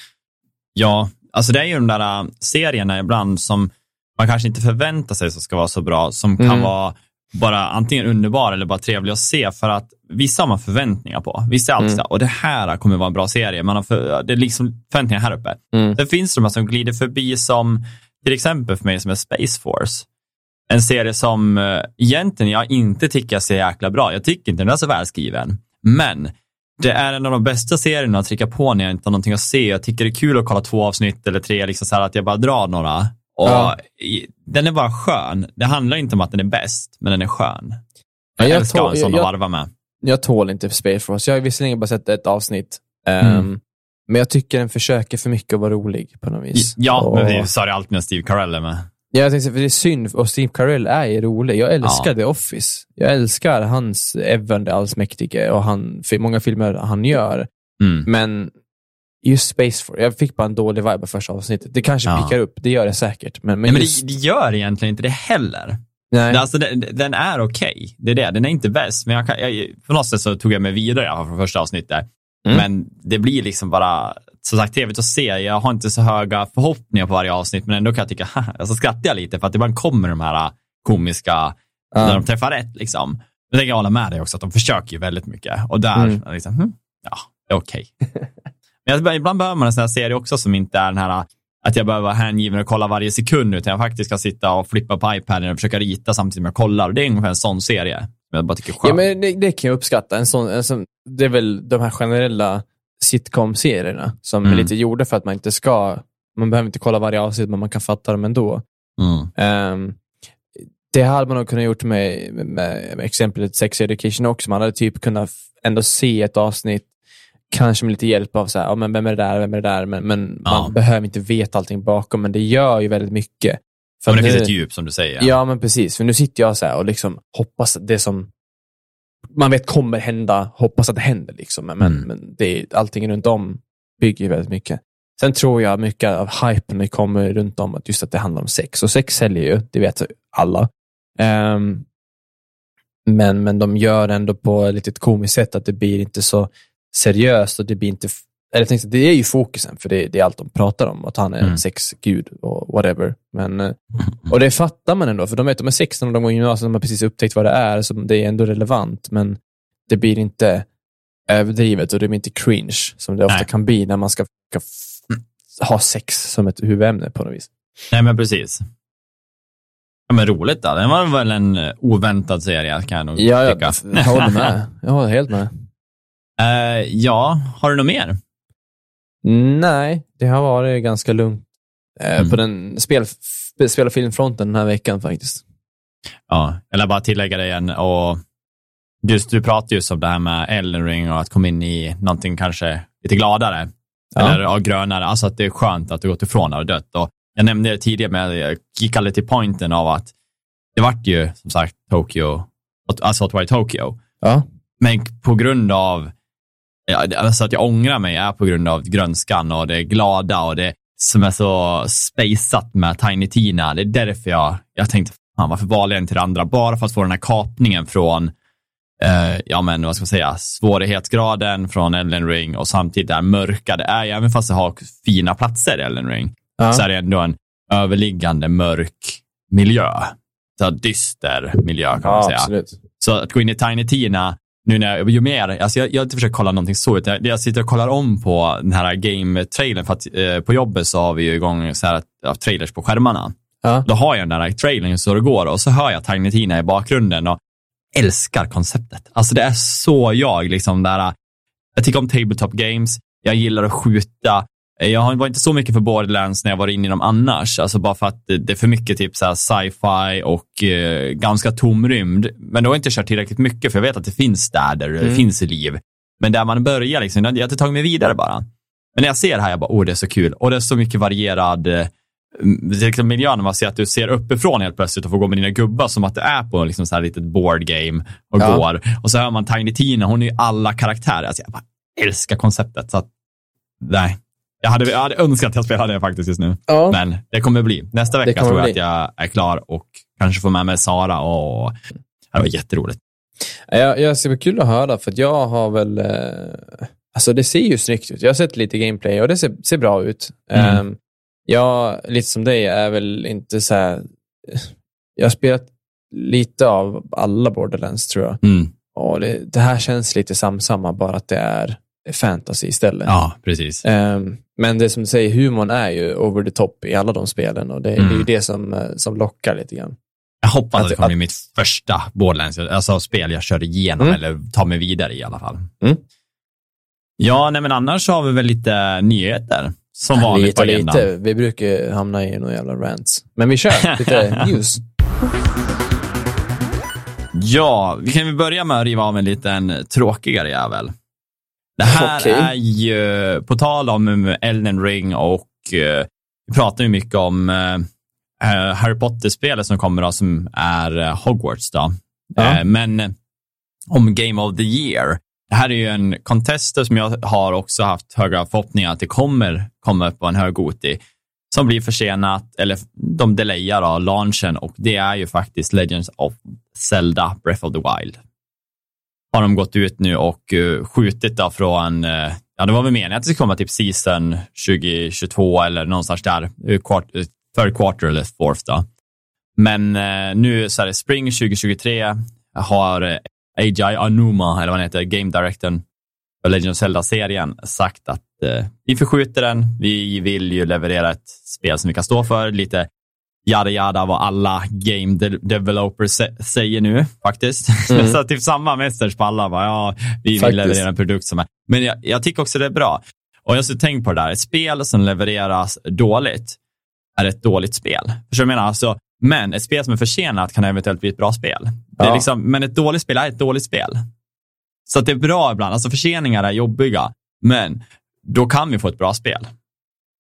Ja, alltså det är ju de där äh, serierna ibland som man kanske inte förväntar sig som ska vara så bra, som kan Mm. vara bara antingen underbar eller bara trevlig att se för att vissa har man förväntningar på. Vissa är alltid Mm. och det här kommer vara en bra serie. Man har för, det är liksom förväntningar här uppe. Mm. Sen finns det de här som glider förbi som, till exempel för mig som är Space Force. En serie som eh, egentligen jag inte tycker så jäkla bra. Jag tycker inte den är så välskriven. Men det är en av de bästa serierna att trycka på när jag inte har någonting att se. Jag tycker det är kul att kolla två avsnitt eller tre, liksom så här att jag bara drar några. Och Ja. Den är bara skön. Det handlar inte om att den är bäst, men den är skön. Ja, Jag, jag älskar en sån att varva med. jag tål inte Space Force. Jag har visserligen bara sett ett avsnitt. Mm. Men jag tycker den försöker för mycket att vara rolig på något vis. Ja, Och- men vi sa det alltid med Steve Carell är med. Ja, jag tänkte, för det är synd, och Steve Carell är ju rolig. Jag älskar Ja. The Office. Jag älskar hans Evan det allsmäktige och han, för många filmer han gör. Mm. Men just Space Force, jag fick bara en dålig vibe på första avsnittet. Det kanske Ja. pickar upp, det gör det säkert. Men, men, Men, men just, det, det gör egentligen inte det heller. nej. Det, alltså, den, den är okej, det är det. Den är inte bäst, men jag kan, jag, på något sätt så tog jag mig vidare ja, från första avsnittet. Mm. Men det blir liksom bara, som sagt, trevligt att se. Jag har inte så höga förhoppningar på varje avsnitt, men ändå kan jag tycka, haha, så skrattar jag lite för att ibland kommer de här komiska, Ja. när de träffar rätt. Liksom. Men jag tänker hålla med dig också, att de försöker ju väldigt mycket. Och där, Mm. liksom, hm, ja, det är okej. men ibland behöver man en sån här serie också som inte är den här att jag behöver vara hängiven och kolla varje sekund, utan jag faktiskt ska sitta och flippa på iPaden och försöka rita samtidigt som jag kollar. Det är ungefär en sån serie. Jag bara tycker är. Ja, men det, det kan jag uppskatta. En sån, en sån, det är väl de här generella sitcom-serierna som är Mm. lite gjorda för att man inte ska, man behöver inte kolla varje avsnitt, men man kan fatta dem ändå. Mm. Ehm, det hade man nog kunnat gjort med, med, med exemplet Sex Education också. Man hade typ kunnat ändå se ett avsnitt, kanske med lite hjälp av så här, ja, men vem är det där, vem är det där, men, men Ja. man behöver inte veta allting bakom, men det gör ju väldigt mycket. För men det att finns nu- ett djup som du säger. Ja, men precis. För nu sitter jag så här och liksom hoppas att det som man vet kommer hända, hoppas att det händer. Liksom. Men, Mm. men det allting runt om bygger ju väldigt mycket. Sen tror jag mycket av hypen kommer runt om att just att det handlar om sex. Och sex säljer ju, det vet alla. Ehm, men, men de gör ändå på ett lite komiskt sätt att det blir inte så seriöst och det blir inte eller tänkte, det är ju fokusen, för det, det är allt de pratar om, att han är Mm. sexgud och whatever. Men, eh, och det fattar man ändå, för de vet de är 16 och de går i gymnasiet, de har precis upptäckt vad det är, så det är ändå relevant, men det blir inte överdrivet och det är inte cringe som det ofta Nej. kan bli när man ska, ska f- ha sex som ett huvudämne på något vis. Nej, men precis. Ja, men roligt då. Det var väl en eh, oväntad serie kan jag nog Ja, tycka. jag, jag håller med. Jag håller helt med. Eh, ja, har du något mer? Nej, det har varit ganska lugnt eh, Mm. på den spel, spel och filmfronten den här veckan faktiskt. Ja, eller bara tillägga det igen. Och just, du pratade just om det här med Elden Ring och att komma in i någonting kanske lite gladare. Ja. Eller ja, grönare. Alltså att det är skönt att du gått ifrån det och dött. Och jag nämnde det tidigare, men jag gick aldrig till pointen av att det vart ju som sagt Tokyo, alltså Hotwire Tokyo. Ja, Men på grund av, ja, alltså att jag ångrar mig är på grund av grönskan och det glada och det som är så spejsat med Tiny Tina. Det är därför jag, jag tänkte, fan varför valde jag inte det andra? Bara för att få den här kapningen från, eh, ja men vad ska man säga, svårighetsgraden från Elden Ring och samtidigt det här mörka. Det är även fast det har fina platser i Elden Ring, ja. så är det ändå en överliggande mörk miljö. Så dyster miljö kan man ja säga. absolut. Så att gå in i Tiny Tina, nu när jag, ju mer, alltså jag, jag har inte försökt kolla någonting så, utan jag, jag sitter och kollar om på den här game-trailern, för att eh, på jobbet så har vi ju igång så här, ja, trailers på skärmarna. Ja. Då har jag den där trailern så det går och så hör jag Tiny Tina i bakgrunden och älskar konceptet. Alltså det är så jag, liksom där, jag tycker om tabletop games, jag gillar att skjuta, jag har- var inte så mycket för Borderlands när jag var inne i dem annars, alltså bara för att det, det är för mycket typ sci-fi och eh, ganska tom rymd. Men då har jag inte kört tillräckligt mycket, för jag vet att det finns städer, det Mm. finns liv. Men där man börjar, liksom, jag har inte tagit mig vidare bara. Men när jag ser det här, jag bara, åh det är så kul. Och det är så mycket varierad eh, det liksom miljön, när man ser att du ser uppifrån helt plötsligt och får gå med dina gubbar som att det är på liksom så här litet board game och Ja. går. Och så hör man Tiny Tina, hon är ju alla karaktärer. Alltså jag bara älskar konceptet. Så att, nej. Jag hade, jag hade önskat att jag spelade det faktiskt just nu. Ja. Men det kommer bli. Nästa vecka tror jag bli. att jag är klar och kanske får med mig Sara. Och, det var jätteroligt. Jag, jag bli kul att höra, för att jag har väl... Eh, alltså det ser ju snyggt ut. Jag har sett lite gameplay och det ser, ser bra ut. Mm. Ehm, jag, lite som dig, är väl inte så här... Jag har spelat lite av alla Borderlands, tror jag. Mm. Och det, det här känns lite samsamma, bara att det är fantasy istället. Ja, precis. Ehm, men det som du säger, humorn är ju over the top i alla de spelen och det, det är ju Mm. det som, eh, som lockar lite grann. Jag hoppas att, Att- det kommer att- bli mitt första Borderlands, alltså spel jag kör igenom Mm. eller tar mig vidare i alla fall. Mm. Ja, nej, men annars har vi väl lite nyheter som vanligt på lite, agendan. lite. Vi brukar hamna i några jävla rants. Men vi kör lite news. Ja, vi kan väl börja med att riva av en liten tråkigare jävel. Det här Okej. är ju, på tal om Elden Ring och eh, vi pratar ju mycket om eh, eh, Harry Potter-spelet som kommer då, som är Hogwarts då. Ja. Men om Game of the Year. Det här är ju en contester som jag har också haft höga förhoppningar att det kommer komma upp på en hög Goti som blir försenat, eller de delayar då, launchen och det är ju faktiskt Legends of Zelda Breath of the Wild. Har de gått ut nu och eh, skjutit då från, eh, ja det var väl meningen att det skulle komma typ season 2022 eller någonstans där, eh, quart, third quarter eller fourth då. Men nu så är det spring 2023, har AJ Anuma, eller vad han heter, game directorn för Legend of Zelda-serien sagt att vi förskjuter den. Vi vill ju leverera ett spel som vi kan stå för. Lite yada yada vad alla game de- developers sä- säger nu faktiskt. Mm. så typ samma message på alla. Bara, ja, vi vill Faktiskt. leverera en produkt som är... Men jag, jag tycker också det är bra. Och jag har så tänkt på det där. Ett spel som levereras dåligt är ett dåligt spel. Förstår du vad jag menar? Alltså, men ett spel som är försenat kan eventuellt bli ett bra spel. Ja. liksom, men ett dåligt spel är ett dåligt spel. Så det är bra ibland. Alltså förseningar är jobbiga, men då kan vi få ett bra spel.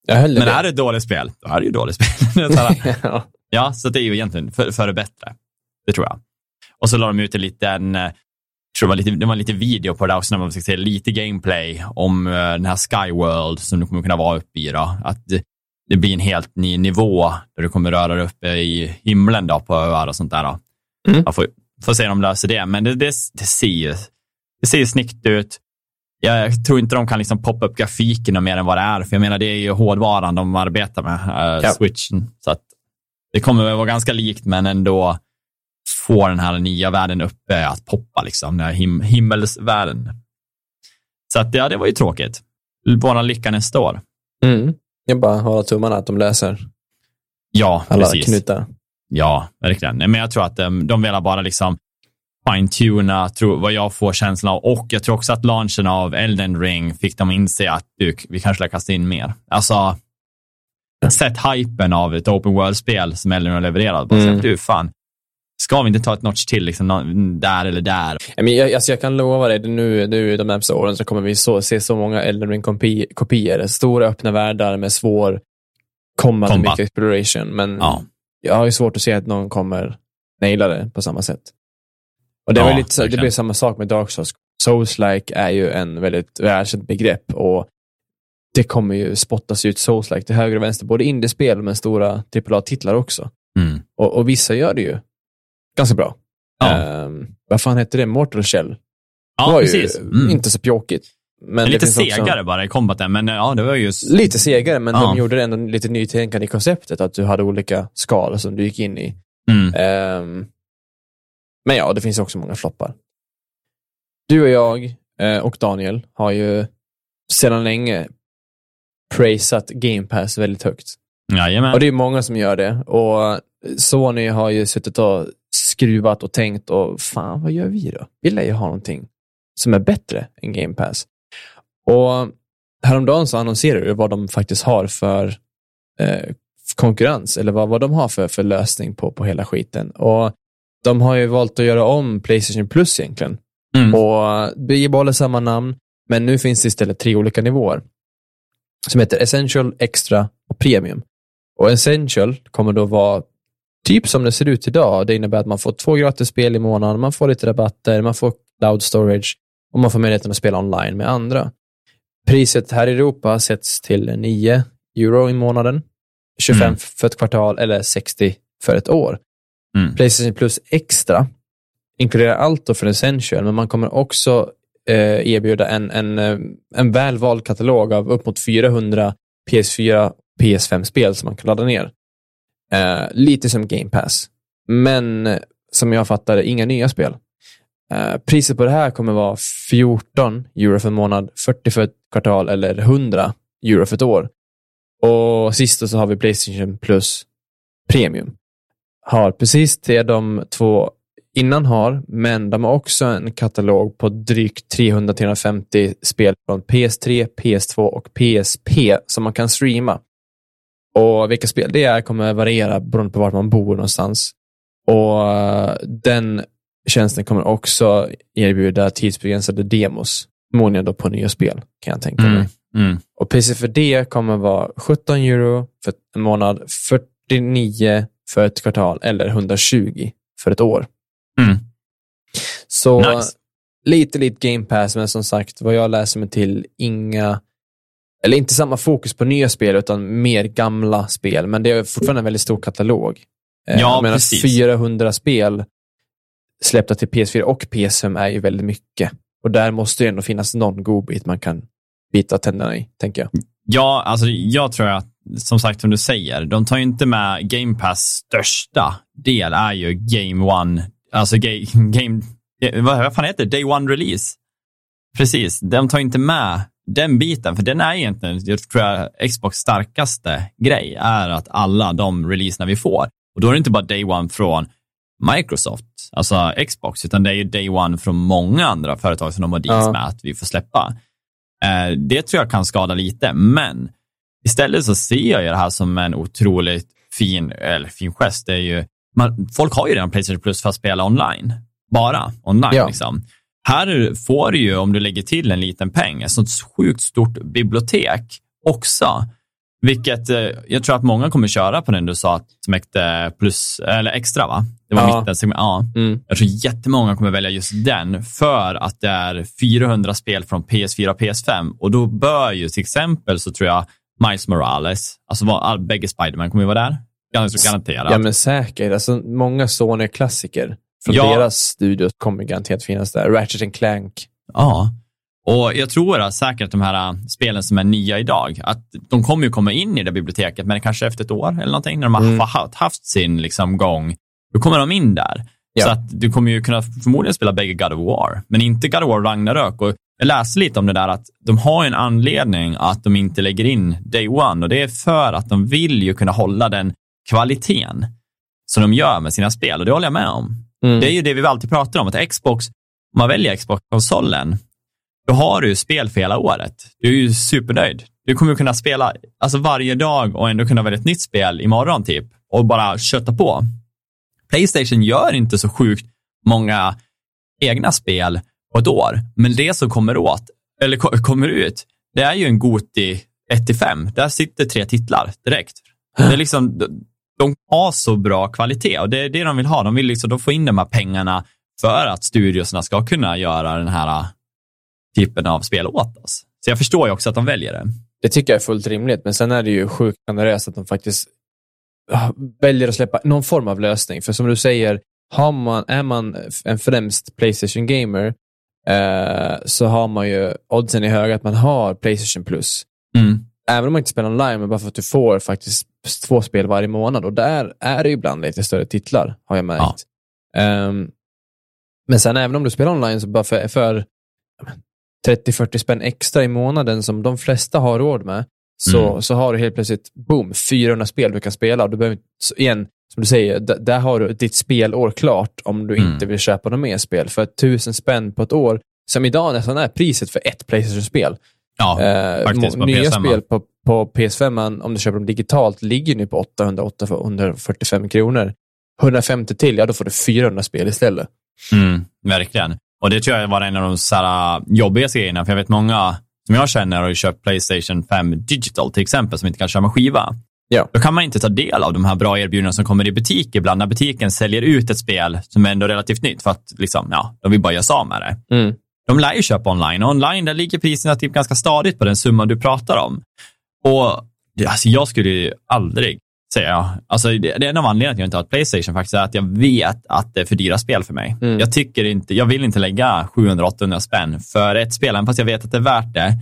Men det. är det ett dåligt spel, då är det ju dåligt spel. Ja. ja, så det är ju egentligen för, för det bättre. Det tror jag. Och så la de ut en liten, eh, tror det var lite, det var lite video på det också, när man fick se lite gameplay om eh, den här Skyworld som du kommer kunna vara uppe i. Då. Att det, blir en helt ny nivå där du kommer röra dig uppe i himlen då, på öar och sånt där. Då. Mm. Jag får, får se om de löser det, men det, det, det ser ju det ser snyggt ut. Jag tror inte de kan liksom poppa upp grafiken mer än vad det är, för jag menar det är ju hårdvaran de arbetar med, eh, Ja. switchen. Så att det kommer väl vara ganska likt, men ändå få den här nya världen uppe att poppa, liksom, den här him himmelsvärlden. Så att, ja, det var ju tråkigt. Bara lycka nästa år. Mm. Jag bara håller tummarna att de löser Ja, alla precis. knutar. Ja, verkligen. Men jag tror att de, de vill bara liksom fine-tuna, vad jag får känslan av. Och jag tror också att launchen av Elden Ring fick dem inse att du, vi kanske ska kasta in mer. Alltså, sett hypen av ett open world-spel som Elden Ring har levererat. Bara Mm. du, fan, ska vi inte ta ett notch till, liksom, där eller där? Jag, alltså jag kan lova dig, nu, nu de närmaste åren så kommer vi så, se så många Elden Ring-kopior. Stora öppna världar med svår kommande Combat. mycket exploration. Men Ja. jag har ju svårt att se att någon kommer naila det på samma sätt. Och det, var Ja, lite, så- det blir samma sak med Dark Souls. Souls-like är ju en väldigt välkänt begrepp och det kommer ju spottas ut Souls-like till höger och vänster, både indiespel men stora AAA-titlar också. Mm. Och, och vissa gör det ju ganska bra. Ja. Ehm, vad fan hette det? Mortal Shell? Det Ja, var precis. ju Mm. inte så pjåkigt. Men det lite finns också- segare bara i combaten, men ja, det var ju... s- Lite segare, men Ja. de gjorde ändå lite nytänkande i konceptet, att du hade olika skal som du gick in i. Mm. Ehm, men ja, det finns också många floppar. Du och jag eh, och Daniel har ju sedan länge praisat Game Pass väldigt högt. Jajamän. Och det är många som gör det. Och Sony har ju suttit och skruvat och tänkt och fan, vad gör vi då? Vi lär ju ha någonting som är bättre än Game Pass. Och häromdagen så annonserade du vad de faktiskt har för eh, konkurrens eller vad, vad de har för, för lösning på, på hela skiten. Och de har ju valt att göra om Playstation Plus egentligen Mm. och bibehåller samma namn, men nu finns det istället tre olika nivåer som heter Essential, Extra och Premium. Och Essential kommer då vara typ som det ser ut idag. Det innebär att man får två gratis spel i månaden, man får lite rabatter, man får cloud storage och man får möjligheten att spela online med andra. Priset här i Europa sätts till 9 euro i månaden, 25 Mm. för ett kvartal eller 60 för ett år. Mm. Playstation Plus Extra inkluderar allt då för Essential, men man kommer också eh, erbjuda en, en, eh, en välvald katalog av upp mot 400 PS4 PS5-spel som man kan ladda ner. Eh, lite som Game Pass, men eh, som jag fattar det, inga nya spel. Eh, priset på det här kommer vara 14 euro för en månad, 40 för ett kvartal eller 100 euro för ett år. Och sist så har vi Playstation Plus Premium. Har precis det de två innan har, men de har också en katalog på drygt 300-350 spel från PS3, PS2 och PSP som man kan streama. Och vilka spel det är kommer variera beroende på vart man bor någonstans. Och eh, den tjänsten kommer också erbjuda tidsbegränsade demos, förmodligen då på nya spel, kan jag tänka mig. Mm. Mm. Och priset för det kommer vara 17 euro för en månad, 49 för ett kvartal eller 120 för ett år. Mm. Så Nice. lite, lite Game Pass, men som sagt, vad jag läser mig till, inga, eller inte samma fokus på nya spel, utan mer gamla spel. Men det är fortfarande en väldigt stor katalog. Eh, Ja, jag precis. 400 spel släppta till PS4 och PS5 är ju väldigt mycket. Och där måste det ändå finnas någon godbit man kan bita tänderna i, tänker jag. Ja, alltså jag tror att, som sagt som du säger, de tar ju inte med Game Pass största del är ju Game One, alltså ga, Game, vad, vad fan heter det? Day One Release. Precis, de tar inte med den biten, för den är egentligen, jag tror jag, Xbox starkaste grej är att alla de releaserna vi får, och då är det inte bara Day One från Microsoft, alltså Xbox, utan det är ju Day One från många andra företag som de har deals Ja. med att vi får släppa. Eh, det tror jag kan skada lite, men istället så ser jag det här som en otroligt fin, eller fin gest. Det är ju, man, folk har ju redan Playstation Plus för att spela online. Bara online. Ja. Liksom. Här får du ju, om du lägger till en liten peng, ett sånt sjukt stort bibliotek också. Vilket eh, jag tror att många kommer köra på den du sa, att som hette plus, eller extra va? Det var Ja. mitten, segment- ja. Mm. Jag tror jättemånga kommer välja just den för att det är 400 spel från PS4 och PS5 och då bör ju till exempel så tror jag Miles Morales, alltså var, all, bägge Spiderman kommer ju vara där. Ganska garanterat. Ja, men säkert. Alltså, många Sony-klassiker från Ja. deras studios kommer garanterat finnas där. Ratchet and Clank. Ja. Och jag tror att säkert de här äh, spelen som är nya idag, att de kommer ju komma in i det biblioteket, men kanske efter ett år eller någonting, när de har Mm. haft, haft sin liksom, gång, då kommer de in där. Ja. Så att du kommer ju kunna förmodligen spela bägge God of War, men inte God of War Ragnarök. Och jag läste lite om det där att de har en anledning att de inte lägger in day one och det är för att de vill ju kunna hålla den kvaliteten som de gör med sina spel och det håller jag med om. Mm. Det är ju det vi alltid pratar om, att Xbox, om man väljer Xbox-konsolen, då har du ju spel för hela året. Du är ju supernöjd. Du kommer kunna spela alltså varje dag och ändå kunna välja ett nytt spel imorgon typ och bara kötta på. Playstation gör inte så sjukt många egna spel på ett år, men det som kommer åt, eller kommer ut, det är ju en Goti 1-5. Där sitter tre titlar direkt. Det är liksom, de- har så bra kvalitet och det är det de vill ha. De vill liksom, de in de här pengarna för att studiosarna ska kunna göra den här äh, typen av spel åt oss. Så jag förstår ju också att de väljer det. Det tycker jag är fullt rimligt, men sen är det ju sjukt generöst att de faktiskt äh, väljer att släppa någon form av lösning. För som du säger, har man, är man en främst Playstation-gamer eh, så har man ju oddsen i höga att man har Playstation Plus. Mm. Även om man inte spelar online, men bara för att du får faktiskt två spel varje månad. Och där är det ju ibland lite större titlar, har jag märkt. Ehm, men sen även om du spelar online, så bara för, för ja, men, 30-40 spänn extra i månaden som de flesta har råd med, så, Mm. så har du helt plötsligt, boom, 400 spel du kan spela. Du behöver, igen, som du säger, där har du ditt spelår klart om du Mm. inte vill köpa något mer spel. För 1000 spänn på ett år, som idag nästan är priset för ett Playstation-spel. Ja, Eh, faktiskt, nya PS5. spel på, på PS5, om du köper dem digitalt, ligger nu på 845 kronor. 150 till, ja då får du 400 spel istället. Mm, verkligen. Och det tror jag var en av de så här, jobbigaste grejerna, för jag vet många som jag känner har ju köpt Playstation 5 Digital till exempel, som inte kan köra med skiva. Ja. Då kan man inte ta del av de här bra erbjudandena som kommer i butik ibland, när butiken säljer ut ett spel som är ändå relativt nytt, för att liksom, ja, de vill bara göra sig med det. Mm. De lär ju köpa online och online där ligger priserna typ ganska stadigt på den summan du pratar om. Och det, alltså jag skulle ju aldrig säga, alltså det, det är en av anledningarna till att jag inte har ett Playstation faktiskt, är att jag vet att det är för dyra spel för mig. Mm. Jag tycker inte, jag vill inte lägga 700-800 spänn för ett spel, även fast jag vet att det är värt det.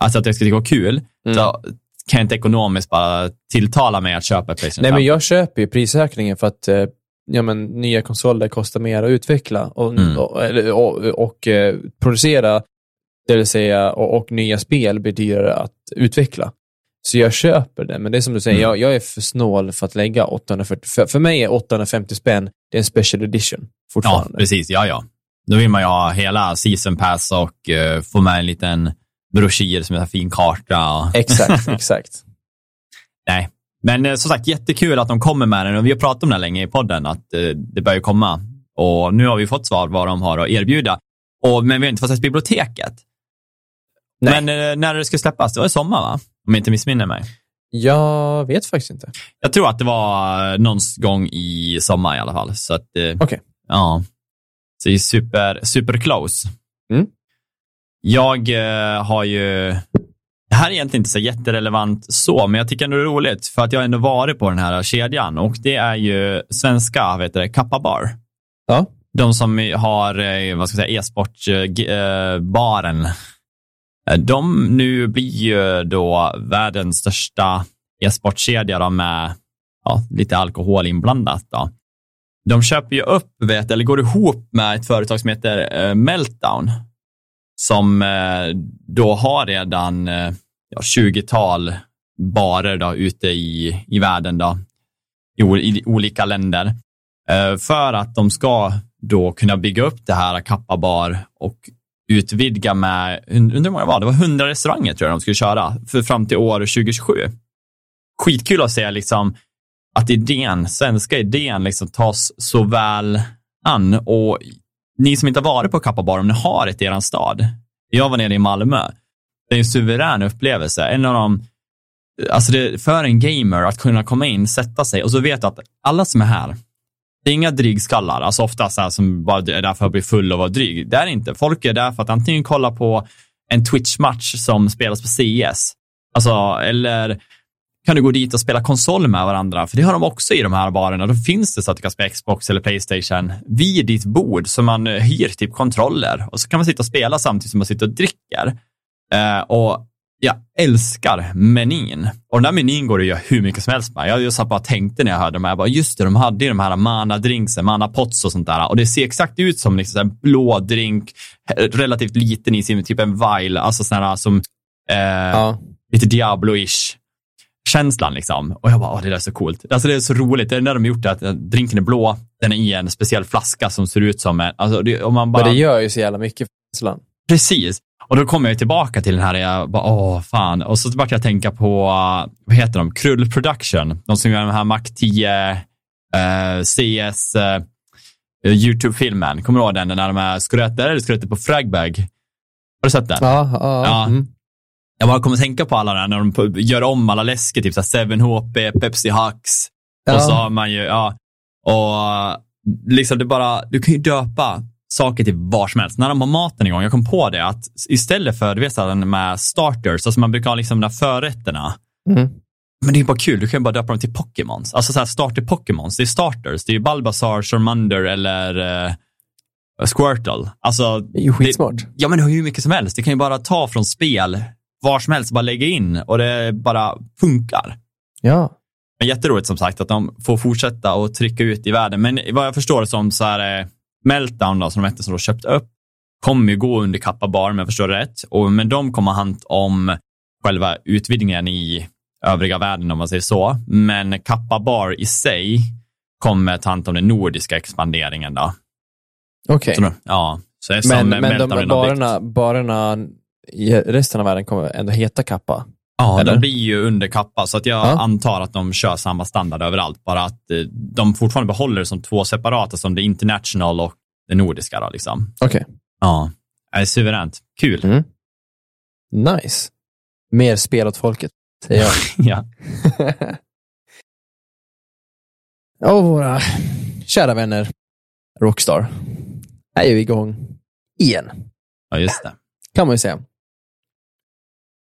Alltså att det ska gå kul, Mm. så kan jag inte ekonomiskt bara tilltala mig att köpa ett Playstation Nej, 5. men jag köper ju prisökningen för att eh, ja, men, nya konsoler kostar mer att utveckla och, Mm. och, och, och eh, producera, det vill säga, och, nya spel blir dyrare att utveckla. Så jag köper det, men det är som du säger, Mm. jag, jag är för snål för att lägga 840, för, för mig är 850 spänn, det är en special edition Ja, fortfarande. precis. Ja, ja. Då vill man ju ha hela season pass och eh, få med en liten broschyr som en fin karta. Och... Exakt, exakt. Nej, men eh, som sagt jättekul att de kommer med den och vi har pratat om det länge i podden att eh, det börjar komma och nu har vi fått svar vad de har att erbjuda. Och, men vi har inte fått sett biblioteket. Nej. Men eh, när det ska släppas, det var i sommar va? Om jag inte missminner mig. Jag vet faktiskt inte. Jag tror att det var någon gång i sommar i alla fall. Så att, Okej. ja. Så det är super, super close. Mm. Jag eh, har ju, det här är egentligen inte så jätterelevant så, men jag tycker ändå det är roligt för att jag har ändå varit på den här kedjan och det är ju svenska, vet du, Kappa Bar. Ja. De som har, eh, vad ska jag säga, e-sportbaren. De nu blir ju då världens största e-sportkedja med ja, lite alkohol inblandat. Då. De köper ju upp, vet, eller går ihop med ett företag som heter eh, Meltdown, som eh, då har redan eh, ja, 20-tal barer då, ute i, i världen, då, i, i olika länder, eh, för att de ska då kunna bygga upp det här Kappa Bar och utvidga med, undrar hur många var det? Det var 100 restauranger tror jag de skulle köra för fram till år 2027. Skitkul att se liksom att idén, svenska idén liksom tas så väl an och ni som inte har varit på Kappa Bar, om ni har ett i er stad. Jag var nere i Malmö. Det är en suverän upplevelse. En av de, alltså det, för en gamer att kunna komma in, sätta sig och så vet du att alla som är här, det är inga drygskallar, alltså ofta så här som bara är där för att bli full och vara dryg. Det är det inte. Folk är där för att antingen kolla på en Twitch-match som spelas på CS, alltså, eller kan du gå dit och spela konsol med varandra, för det har de också i de här barerna. Då finns det så att du kan spela Xbox eller Playstation vid ditt bord, så man hyr typ kontroller och så kan man sitta och spela samtidigt som man sitter och dricker. Eh, och jag älskar menyn. Och den där menyn går det att göra hur mycket som helst med. Jag just bara tänkte när jag hörde dem, jag bara, just det, de hade ju de här mana drinksen, mana pots och sånt där. Och det ser exakt ut som liksom en blå drink, relativt liten i sin, typ en vile, alltså här som eh, Ja. lite Diablo-ish känslan liksom. Och jag bara, det där är så coolt. Alltså det är så roligt. Det är när de har gjort det, att drinken är blå, den är i en speciell flaska som ser ut som en, alltså det, man bara... Men det gör ju så jävla mycket för känslan. Precis. Och då kommer jag tillbaka till den här, jag bara, åh fan. Och så började jag tänka på, uh, vad heter de, Krull Production. De som gör den här Mac 10 uh, CS uh, YouTube-filmen. Kommer du ihåg den, när de är skröter, eller skröter på Fragbag? Har du sett den? Ja, ja. Ja. Mm. Jag bara kommer tänka på alla där när de gör om alla läsker, typ såhär 7HP, Pepsi Hux. Ja. Och så har man ju, ja, och liksom det bara, du kan ju döpa saker till var som helst. När de har maten igång, jag kom på det att istället för, du vet såhär med starters, alltså man brukar ha liksom de där förrätterna. Mm. Men det är bara kul, du kan ju bara döpa dem till Pokémons. Alltså såhär starter Pokémons, det är starters. Det är ju Bulbasaur, Charmander eller eh, Squirtle. Alltså, Det är ju skitsmart. Ja, men hur mycket som helst. Du kan ju bara ta från spel var som helst bara lägga in och det bara funkar. Ja. Men jätteroligt som sagt att de får fortsätta och trycka ut i världen. Men vad jag förstår som så är eh, Meltdown då, som de hette som de köpt upp, kommer ju gå under Kappa Bar om jag förstår det rätt. Och, men de kommer ha hand om själva utvidgningen i övriga världen om man säger så. Men Kappa Bar i sig kommer ta hand om den nordiska expanderingen då. Okej. Då ja, så Men, men de barerna, barerna resten av världen kommer ändå heta Kappa. Ja, Eller? de blir ju under kappa, så att jag Ja. antar att de kör samma standard överallt. Bara att eh, de fortfarande behåller det som två separata, som det international och det nordiska. Då, liksom. Okej. Ja, det är suveränt. Kul. Mm. Nice. Mer spel åt folket, säger jag. ja. Och våra kära vänner Rockstar är ju igång igen, ja, just det. kan man ju säga.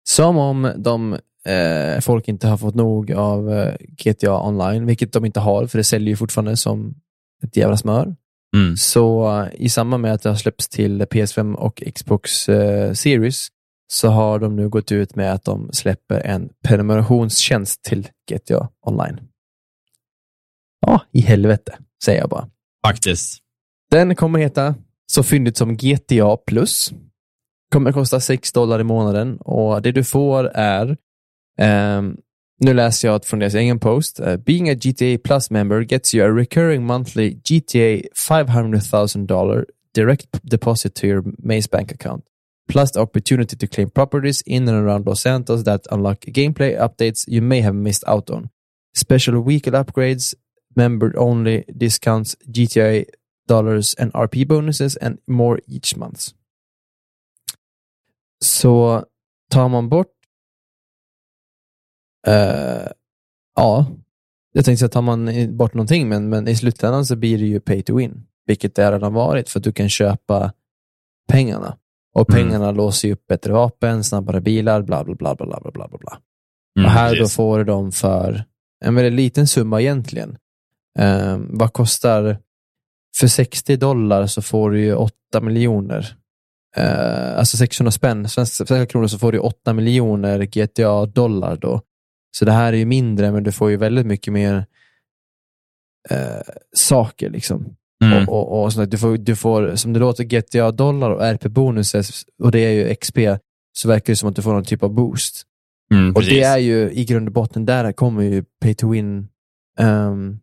Som om de eh, folk inte har fått nog av eh, GTA Online, vilket de inte har, för det säljer ju fortfarande som ett jävla smör. Mm. Så eh, i samband med att det har släppts till PS5 och Xbox eh, Series så har de nu gått ut med att de släpper en prenumerationstjänst till GTA Online. Ja, i helvete, säger jag bara. Faktiskt. Den kommer heta så fyndigt som GTA Plus. Kommer kosta 6 dollar i månaden och det du får är, um, nu läser jag från deras egen post, Uh, being a GTA Plus member gets you a recurring monthly GTA 500,000 dollar direct deposit to your Maze bank account. Plus the opportunity to claim properties in and around Los Santos that unlock gameplay updates you may have missed out on. Special weekly upgrades, member only discounts, GTA dollars and RP bonuses and more each month så tar man bort... Uh, ja, jag tänkte säga, tar man bort någonting, men, men i slutändan så blir det ju pay to win, vilket det redan varit, för att du kan köpa pengarna. Och mm. pengarna mm. låser upp bättre vapen, snabbare bilar, bla bla bla bla bla bla bla. Mm, och här yes. då får du dem för en väldigt liten summa egentligen. Um, vad kostar, för 60 dollar så får du ju 8 miljoner Eh, alltså 600 spänn, svenska, svenska kronor, så får du 8 miljoner GTA dollar då. Så det här är ju mindre, men du får ju väldigt mycket mer eh, saker liksom. Mm. Och, och, och sånt. Du, får, du får, som det låter, GTA dollar och RP-bonuser, och det är ju XP, så verkar det som att du får någon typ av boost. Mm, Och precis. det är ju i grund och botten, där kommer ju pay to win ehm,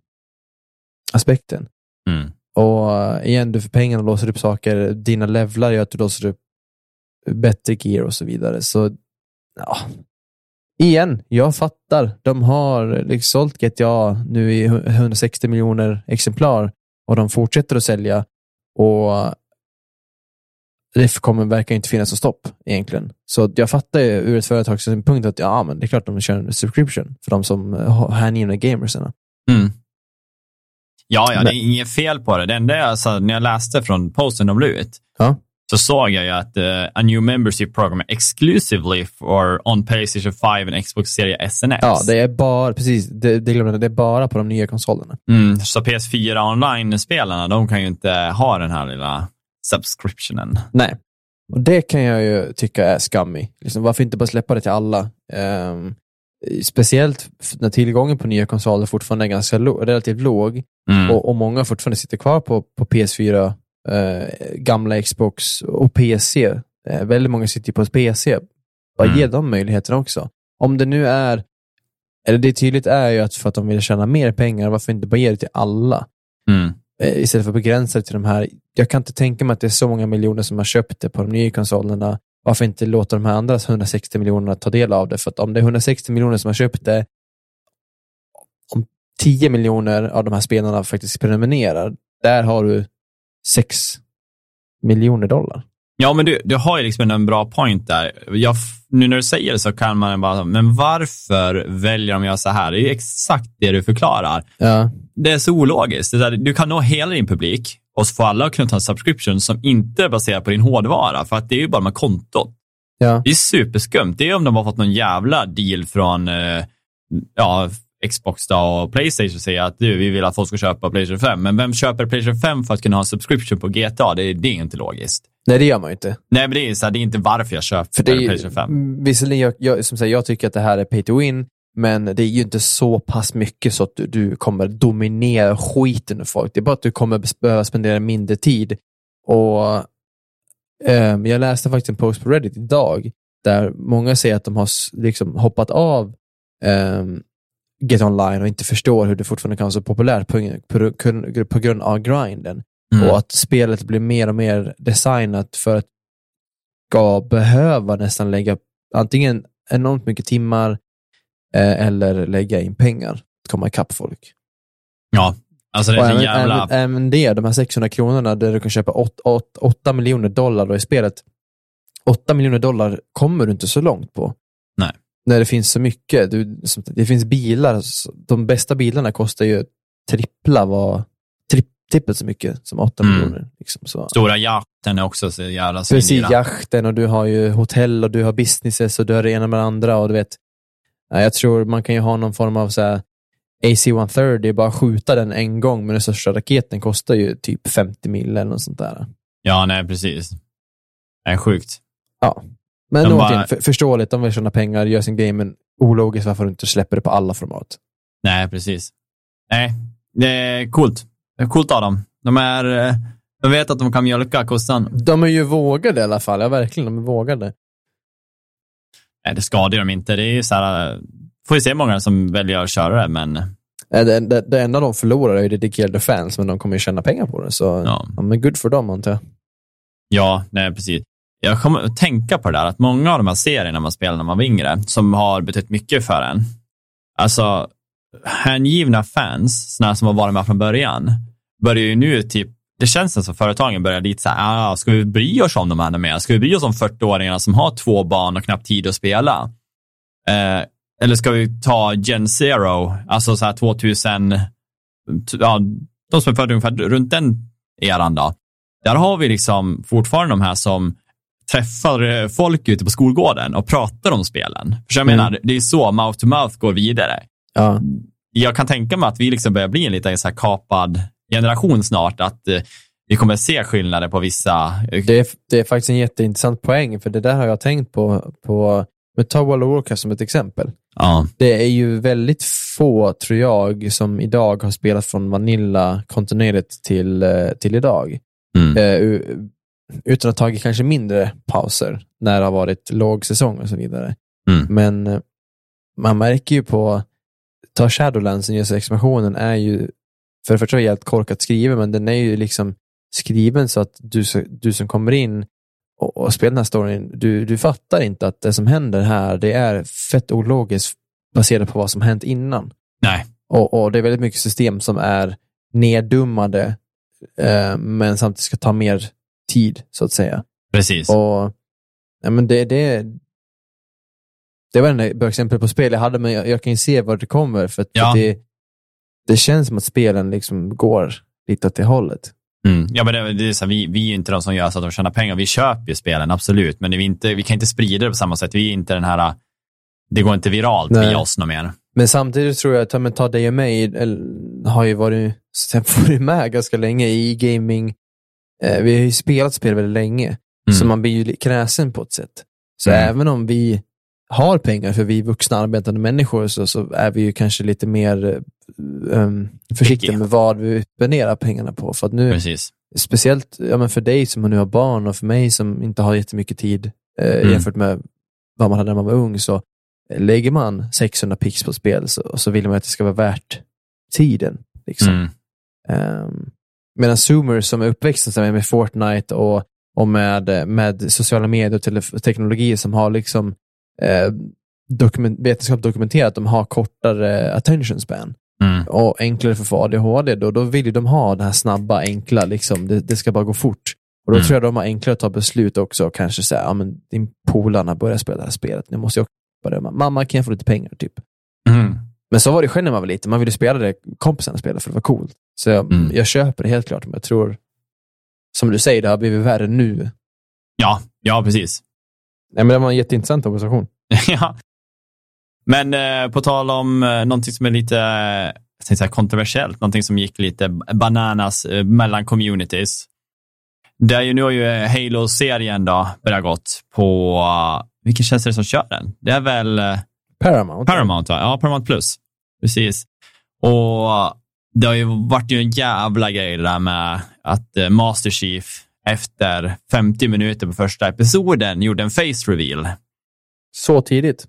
aspekten. Mm. Och igen, du för pengarna låser upp saker, dina levlar gör att du låser upp bättre gear och så vidare. Så, ja. Igen, jag fattar. De har liksom sålt GTA nu i 160 miljoner exemplar och de fortsätter att sälja. Och det kommer verkar inte finnas något stopp egentligen. Så jag fattar ju ur ett företagssynpunkt att ja, men det är klart de kör en subscription för de som eh, har hängivna gamersarna. Mm. Ja, ja, det är inget fel på det. Det enda jag, alltså, när jag läste från posten de la ut, Ja. så såg jag ju att uh, a new membership program exclusively for on Playstation 5 and Xbox Series SNX. Ja, det är bara, precis, det, det, glömde jag, det är bara på de nya konsolerna. mm, så PS4 online-spelarna, de kan ju inte ha den här lilla subscriptionen. Nej. Och det kan jag ju tycka är skammy. Liksom, varför inte bara släppa det till alla? Ehm, speciellt när tillgången på nya konsoler fortfarande är ganska relativt låg Mm. och, och många fortfarande sitter kvar på, på PS4, eh, gamla Xbox och PC. Eh, väldigt många sitter på PC. Bara Mm. ge dem möjligheten också. Om det nu är, eller det tydligt är ju att för att de vill tjäna mer pengar, varför inte bara ge det till alla? Mm. Eh, istället för att begränsa det till de här. Jag kan inte tänka mig att det är så många miljoner som har köpt det på de nya konsolerna. Varför inte låta de här andra 160 miljonerna ta del av det? För att om det är 160 miljoner som har köpt det, om 10 miljoner av de här spelarna faktiskt prenumererar, där har du 6 miljoner dollar. Ja, men du, du har ju liksom en bra point där. Jag, nu när du säger det så kan man bara, men varför väljer de att göra så här? Det är ju exakt det du förklarar. Ja, Det är så ologiskt. Det är här, du kan nå hela din publik och så får alla kunna ta en subscription som inte är baserad på din hårdvara, för att det är ju bara med kontot. ja. Det är superskumt. Det är om de har fått någon jävla deal från eh, ja, Xbox då och Playstation säger att du, vi vill att folk ska köpa Playstation 5. Men vem köper Playstation 5 för att kunna ha en subscription på GTA? Det, är- det är inte logiskt. Nej, det gör man ju inte. Nej, men det är, så här, det är inte varför jag köper För det är Playstation 5. ju, visserligen, jag, jag, som säger, jag tycker att det här är pay to win, men det är ju inte så pass mycket så att du, du kommer dominera skiten ur folk. Det är bara att du kommer behöva spendera mindre tid. Och ehm, Jag läste faktiskt en post på Reddit idag, där många säger att de har liksom hoppat av ehm, Get Online och inte förstår hur det fortfarande kan vara så populärt på, på, på grund av grinden. Mm. Och att spelet blir mer och mer designat för att ska behöva nästan lägga antingen enormt mycket timmar eh, eller lägga in pengar att komma ikapp folk. Ja, alltså det är även, jävla... även, även det, de här 600 kronorna där du kan köpa 8 miljoner dollar då i spelet. 8 miljoner dollar kommer du inte så långt på. Nej. När det finns så mycket. Du, som- det finns bilar, de bästa bilarna kostar ju trippla vad, tripp, trippelt så mycket som 8 Mm. miljoner. Liksom, så. Stora jakten är också så jävla Precis, jakten och du har ju hotell och du har businesses och du har det ena med det andra och du vet. Jag tror man kan ju ha någon form av så här AC-130, bara skjuta den en gång, men den största raketen kostar ju typ 50 mil eller något sånt där. Ja, nej, precis. Det är sjukt. Men De någonting bara- för, förståeligt, de vill tjäna pengar, gör sin grej, men ologiskt varför du inte släpper det på alla format. Nej, precis. Nej, det är coolt. Det är coolt av dem. De är... eh, De vet att de kan mjölka kossan. De är ju vågade i alla fall, ja verkligen, de är vågade. Nej, det skadar de inte. Det är ju så här... eh, Får vi se många som väljer att köra det, men Eh, Det, det, det enda de förlorar är ju dedikerade fans, men de kommer ju tjäna pengar på det. Så Ja. ja. men good för dem antar jag. ja, nej, precis. Jag kommer att tänka på det där, att många av de här serierna man spelar när man var yngre, som har betytt mycket för en, alltså hängivna fans, sådana som har varit med från början, börjar ju nu typ, det känns som att företagen börjar lite så här, ah, ska vi bry oss om de här med? Ska vi bry oss om 40-åringarna som har två barn och knappt tid att spela? Eh, eller ska vi ta Gen Zero, alltså så här 2000, t- ja, de som är födda ungefär runt den eran då. Där har vi liksom fortfarande de här som träffar eh, folk ute på skolgården och pratar om spelen. För jag Mm. menar, det är så mouth to mouth går vidare. Ja. Jag kan tänka mig att vi liksom börjar bli en lite så här kapad generation snart, att eh, vi kommer se skillnader på vissa... eh, Det är, det är faktiskt en jätteintressant poäng, för det där har jag tänkt på, på med ta World of Warcraft som ett exempel. Ja, Det är ju väldigt få, tror jag, som idag har spelat från Vanilla kontinuerligt till, eh, till idag. mm. Eh, utan att ha tagit kanske mindre pauser när det har varit lågsäsong och så vidare. Mm. Men man märker ju på, ta Shadowlands, nya expansionen, är ju för det första jävligt korkat skriven, men den är ju liksom skriven så att du, du som kommer in och, och spelar den här storyn, du, du fattar inte att det som händer här, det är fett ologiskt baserat på vad som hänt innan. Nej, Och, och det är väldigt mycket system som är neddummade, eh, men samtidigt ska ta mer tid, så att säga. precis. Och, ja, men det, det, det var ett bra exempel på spel jag hade, men jag, jag kan ju se var det kommer. För Ja. det, det känns som att spelen liksom går lite åt det hållet. Mm. Ja, men det, det är så här, vi, vi är ju inte de som gör så att de tjänar pengar. Vi köper ju spelen, absolut, men vi, inte, vi kan inte sprida det på samma sätt. Vi är inte den här, det går inte viralt Nej. via oss något mer. Men samtidigt tror jag att, ja, men ta dig och mig, har ju varit, varit med ganska länge i gaming. Eh, vi har ju spelat spel väldigt länge. Så man blir ju kräsen på ett sätt. Så Mm. även om vi har pengar, för vi vuxna arbetande människor, så, så är vi ju kanske lite mer eh, um, försiktiga Picky. med vad vi spenderar pengarna på. För att nu, Precis. speciellt ja, men för dig som nu har barn och för mig som inte har jättemycket tid eh, Mm. jämfört med vad man hade när man var ung, så eh, lägger man 600 pix på spel så, så vill man att det ska vara värt tiden. Liksom. Mm. Um, medan zoomers som är uppväxta med Fortnite och, och med, med sociala medier och tele- teknologi som har liksom eh, dokument, vetenskap dokumenterat att de har kortare attention span Mm. och enklare för få ADHD, då, då vill ju de ha det här snabba, enkla, liksom. det, det ska bara gå fort. Och då Mm. tror jag de har enklare att ta beslut också och kanske säga, ja men din polarna börjar spela det här spelet, nu måste jag också börja. Mamma, kan jag få lite pengar? Typ. Mm. Men så var det själv när man var liten, man ville spela det kompisarna spelade för det var coolt. Så jag, Mm. jag köper det helt klart, men jag tror, som du säger, det har blivit värre nu. Ja, ja, precis. Nej, men det var en jätteintressant observation. ja. Men eh, på tal om eh, någonting som är lite eh, säga kontroversiellt, någonting som gick lite bananas eh, mellan communities. Det är ju, nu har ju eh, Halo-serien då börjat gått på, uh, vilken tjänst är det som kör den? Det är väl eh, Paramount. Paramount, va? Ja, Paramount Plus. Precis. Och det har ju varit ju en jävla grej det där med att eh, Master Chief efter 50 minuter på första episoden gjorde en face reveal. Så tidigt.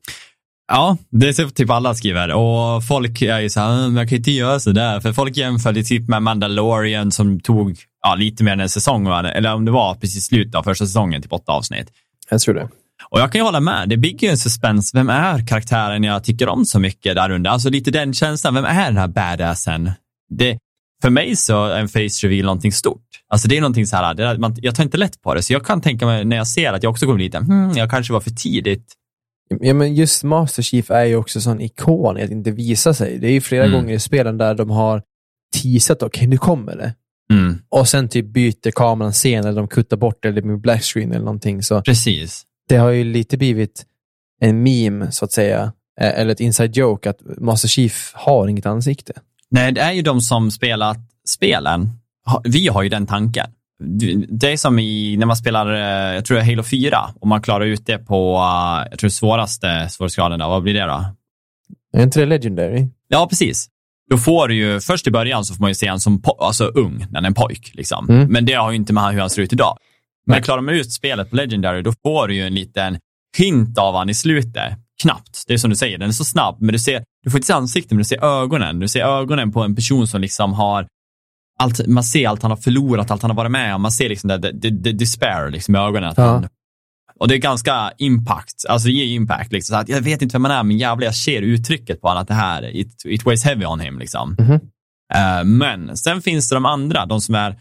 Ja, det är så typ alla skriver och folk är ju så här, "Ah, men jag kan inte göra så där. För folk jämför det typ med Mandalorian som tog ja, lite mer än en säsong, eller om det var precis slutet av första säsongen, typ åtta avsnitt. Jag tror det. Och jag kan ju hålla med, det bygger ju en suspens. Vem är karaktären jag tycker om så mycket där under? Alltså lite den känslan, vem är den här badassen? Det, för mig så är en face reveal någonting stort. Alltså det är någonting så här, är, man, jag tar inte lätt på det, så jag kan tänka mig när jag ser att jag också kommer lite, hmm, jag kanske var för tidigt. Ja, men just Master Chief är ju också sån ikon i att inte visa sig. Det är ju flera Mm. gånger i spelen där de har teasat, okej nu kommer det. Mm, Och sen typ byter kameran scen eller de kuttar bort det eller med blackscreen eller någonting. Så precis. det har ju lite blivit en meme, så att säga. Eh, Eller ett inside joke att Master Chief har inget ansikte. Nej, det är ju de som spelat spelen. Vi har ju den tanken. Det är som i, när man spelar, eh, jag tror det är Halo 4, och man klarar ut det på, eh, jag tror svåraste svårighetsgraden, vad blir det då? Är inte det Legendary? Ja, precis. Då får du ju, först i början så får man ju se en som alltså ung, när den är en pojk. Liksom. Mm. Men det har ju inte med hur han ser ut idag. Men Nej. klarar man ut spelet på Legendary, då får du ju en liten hint av han i slutet. Knappt. Det är som du säger, den är så snabb, men du ser, du får inte se ansiktet, men du ser ögonen. Du ser ögonen på en person som liksom har allt, man ser allt han har förlorat, allt han har varit med om. Man ser liksom det, det, det, despair liksom i ögonen. Ja. han, och det är ganska impact, alltså det ger impact. Liksom, så att jag vet inte vem man är, men jävlar jag ser uttrycket på honom att det här, it, it weighs heavy on him. Liksom. Mhm. Eh, men sen finns det de andra, de som är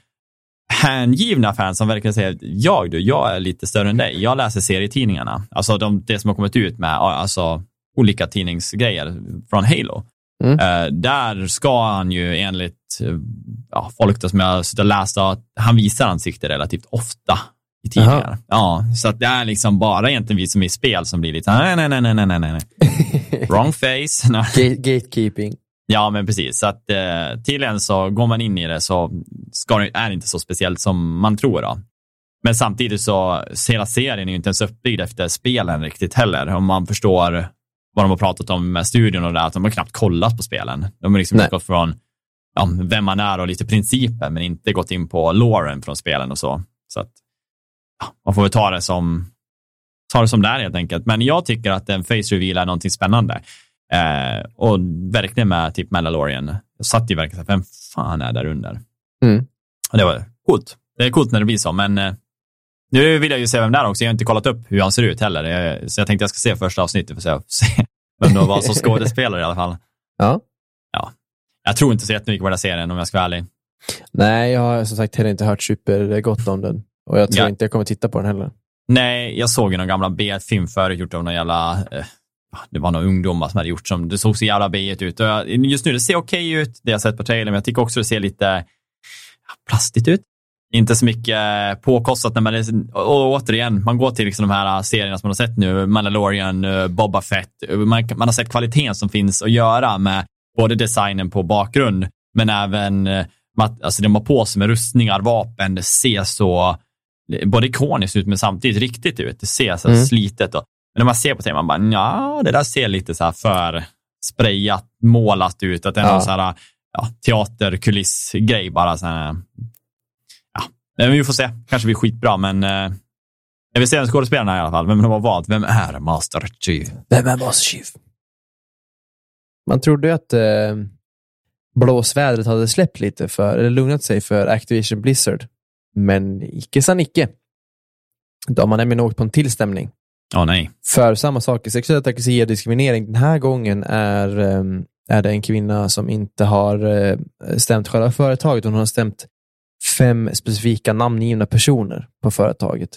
hängivna fans som verkligen säger, jag du, jag är lite större än dig. Jag läser serietidningarna. Alltså de, det som har kommit ut med alltså, olika tidningsgrejer från Halo. Mm. Eh, där ska han ju enligt eh, ja, folk som jag suttit och läst, att han visar ansikte relativt ofta i tidningar. Ja, så att det är liksom bara egentligen vi som är i spel som blir lite, nej, nej, nej, nej, nej, nej. Wrong face. Gatekeeping. Ja, men precis. Så att eh, tydligen så går man in i det så ska det, är det inte så speciellt som man tror. Då. Men samtidigt så, hela serien är ju inte ens uppbyggd efter spelen riktigt heller. Om man förstår vad de har pratat om med studion och det, att de har knappt kollat på spelen. De har liksom utgått från ja, vem man är och lite principer, men inte gått in på loren från spelen och så. Så att, ja, man får väl ta det som ta det som det är helt enkelt. Men jag tycker att en face reveal är någonting spännande. Eh, och verkligen med typ Mandalorian. Jag satt ju verkligen så här, vem fan är där under? Mm. Och det var coolt. Det är coolt när det blir så, men eh, nu vill jag ju se vem det är också. Jag har inte kollat upp hur han ser ut heller. Så jag tänkte jag ska se första avsnittet för att se vem det var som skådespelare i alla fall. Ja. Jag tror inte så jättemycket på den här serien om jag ska vara ärlig. Nej, jag har som sagt heller inte hört supergott om den. Och jag tror Ja. inte jag kommer titta på den heller. Nej, jag såg ju någon gamla B-film förut gjort av någon jävla, eh, det var några ungdomar som hade gjort som, det såg så jävla b ut. Och jag, just nu, det ser okej ut, det jag sett på trailern, men jag tycker också det ser lite ja, plastigt ut. Inte så mycket påkostat när man är, och återigen, man går till liksom de här serierna som man har sett nu, Mandalorian, eh, Boba Fett, man, man har sett kvaliteten som finns att göra med både designen på bakgrund, men även mat- alltså de har på sig med rustningar, vapen, det ser så både ikoniskt ut men samtidigt riktigt ut. Det ser så Mm. slitet och men när man ser på det, man bara, ja, det där ser lite så här för sprayat, målat ut. Att det är Ja. någon så här, ja, teaterkulissgrej bara. Så här, men vi får se. Kanske blir skitbra, men eh, jag vill se skådespelarna i alla fall. Vem de har valt. Vem är Master Chief? Vem är Master Chief? Man trodde ju att eh, blåsvädret hade släppt lite, för, eller lugnat sig för Activision Blizzard. Men icke sa Nicke. De har nämligen åkt på en tillstämning. Åh nej. För samma saker, sexuella trakasserier och diskriminering. Den här gången är, eh, är det en kvinna som inte har eh, stämt själva företaget. Hon har stämt fem specifika namngivna personer på företaget.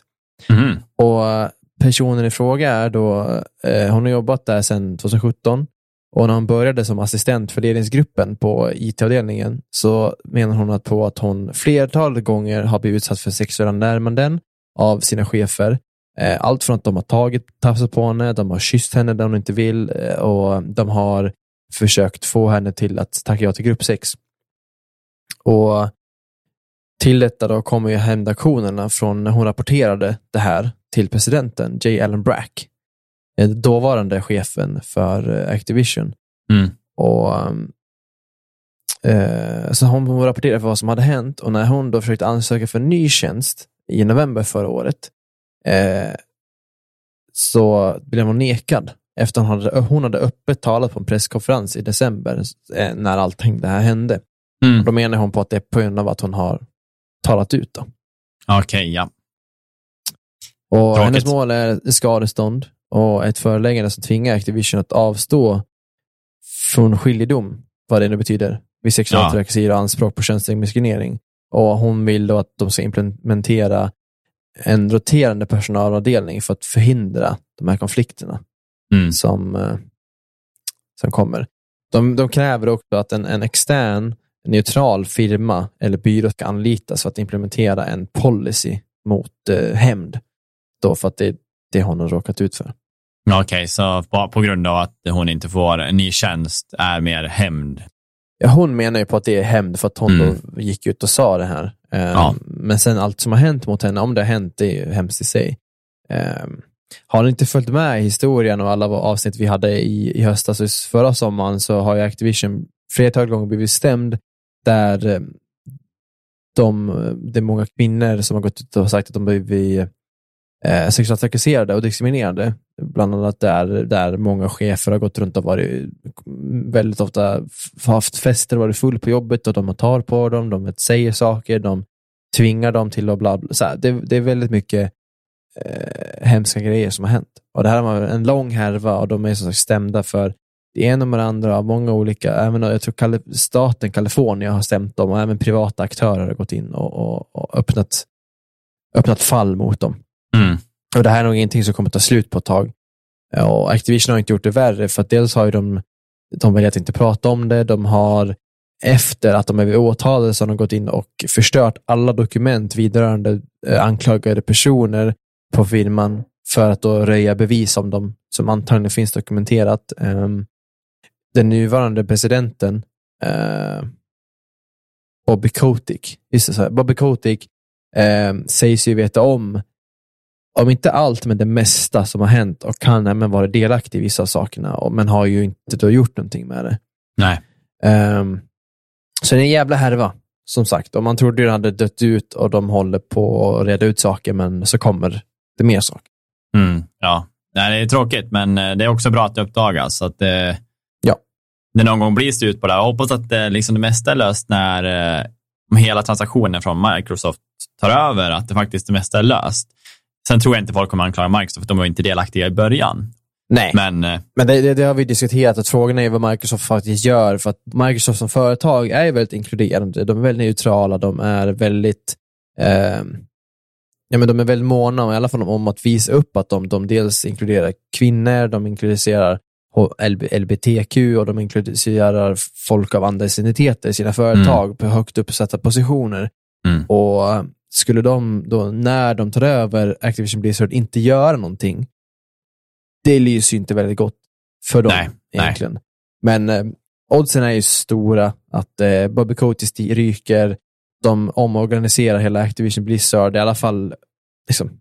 Mhm. Och eh, personen i fråga är då, eh, hon har jobbat där sedan 2017 och när hon började som assistent för ledningsgruppen på IT-avdelningen så menar hon att på att hon flertalet gånger har blivit utsatt för sexuella närmanden av sina chefer. Eh, Allt från att de har tagit, tafsat på henne, de har kysst henne där hon inte vill eh, och de har försökt få henne till att tacka ja till gruppsex. Och till detta då kommer ju hämndaktionerna från när hon rapporterade det här till presidenten, J. Allen Brack, eh, dåvarande chefen för eh, Activision. Mm. Och, um, eh, så hon, hon rapporterade för vad som hade hänt och när hon då försökte ansöka för en ny tjänst i november förra året eh, så blev hon nekad efter hon hade, hon hade öppet talat på en presskonferens i december eh, när allting det här hände. Mm. Och då menar hon på att det är på grund av att hon har talat ut. Okej, ja. Och Tråkigt. hennes mål är skadestånd och ett föreläggande som tvingar Activision att avstå från skiljedom, vad det nu betyder, vid sexuella Ja. och anspråk på könsdiskriminering. Och hon vill då att de ska implementera en roterande personalavdelning för att förhindra de här konflikterna Mm. som, eh, som kommer. De, de kräver också att en, en extern, neutral firma eller byrå ska anlitas för att implementera en policy mot eh, hämnd. Då för att det det hon har råkat ut för. Okej, så på, på grund av att hon inte får en ny tjänst är mer hämnd. Ja, hon menar ju på att det är hämnd för att hon Mm. då gick ut och sa det här. Eh, Ja. Men sen allt som har hänt mot henne, om det har hänt, det är ju hemskt i sig. Eh, har ni inte följt med i historien och alla avsnitt vi hade i, i höstas och förra sommaren så har ju Activision flertal gånger blivit stämd där eh, de, det är många kvinnor som har gått ut och sagt att de blivit eh, sexuellt trakasserade och diskriminerade. Bland annat där, där många chefer har gått runt och varit väldigt ofta haft fester och varit full på jobbet och de har tar på dem, de säger saker, de tvingar dem till att bla bla. Så här, det, det är väldigt mycket eh, hemska grejer som har hänt. Och det här var en lång härva och de är som sagt stämda för det ena med det andra av många olika, även jag tror Kali- staten Kalifornien har stämt dem och även privata aktörer har gått in och, och, och öppnat, öppnat fall mot dem. Mm. Och det här är nog ingenting som kommer ta slut på ett tag. Och Activision har inte gjort det värre, för att dels har de, de att inte prata om det. De har, efter att de är åtalade, så har de gått in och förstört alla dokument vidrörande eh, anklagade personer på firman för att då röja bevis om dem, som antagligen finns dokumenterat. Ehm, den nuvarande presidenten, eh, Bobby Kotick, just det, så här, Bobby Kotick eh, sägs ju veta om om inte allt, men det mesta som har hänt och kan även vara delaktig i vissa av sakerna, och- men har ju inte då gjort någonting med det. Nej. Ehm, så det är en jävla härva, som sagt. Och man trodde ju den hade dött ut och de håller på att reda ut saker, men så kommer det mer saker. Mm. Ja. Nej, det är tråkigt, men eh, det är också bra att det uppdagas. Så att, eh, Ja. Det någon gång blir slut på det. Jag hoppas att eh, liksom det mesta är löst när eh, hela transaktionen från Microsoft tar över, att det faktiskt det mesta är löst. Sen tror jag inte folk kommer anklaga Microsoft, för de var inte delaktiga i början. Nej, men, Men eh, det, det, det har vi diskuterat, att frågan är vad Microsoft faktiskt gör, för att Microsoft som företag är väldigt inkluderande. De är väldigt neutrala, de är väldigt ehm, Ja, men de är väldigt måna i alla fall om att visa upp att de, de dels inkluderar kvinnor, de inkluderar LBTQ och de inkluderar folk av andra identiteter i sina företag på högt uppsatta positioner. Mm. Och eh, skulle de då, när de tar över Activision Blizzard, inte göra någonting, det lyser ju inte väldigt gott för dem Nej, nej. egentligen. Men eh, oddsen är ju stora att eh, Bobby Kotick ryker, de omorganiserar hela Activision Blizzard, i alla fall liksom,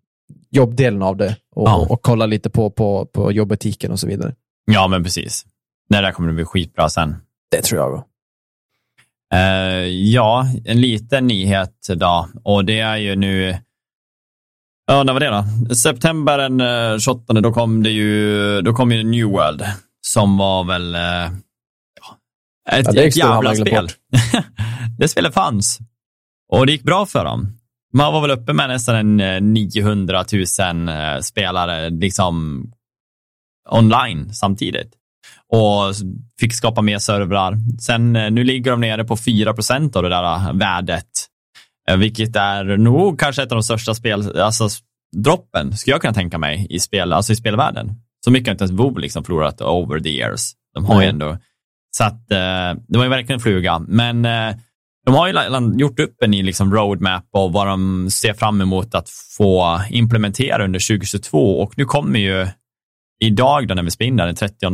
jobbdelen av det och, Ja. och kolla lite på, på, på jobbetiken och så vidare. Ja, men precis. Det där kommer att bli skitbra sen. Det tror jag. Eh, ja, en liten nyhet då. Och det är ju nu... Ja, när var det då? September den eh, 28, då kom det ju, då kom ju New World. Som var väl... eh, ja, ett, Ja, det ett jävla spel. det spelet fanns. Och det gick bra för dem. Man var väl uppe med nästan en eh, 900 000 eh, spelare liksom online samtidigt. Och fick skapa mer servrar. Sen eh, nu ligger de nere på 4 av det där eh, värdet. Eh, Vilket är nog kanske ett av de största spel, alltså droppen, skulle jag kunna tänka mig, i, spel, alltså i spelvärlden. Så mycket har inte ens WoW liksom förlorat over the years. De har ju ändå, så att det var ju verkligen en fluga. Men de har ju gjort upp en ny liksom roadmap och vad de ser fram emot att få implementera under 2022 och nu kommer ju idag då när vi spelar in den 30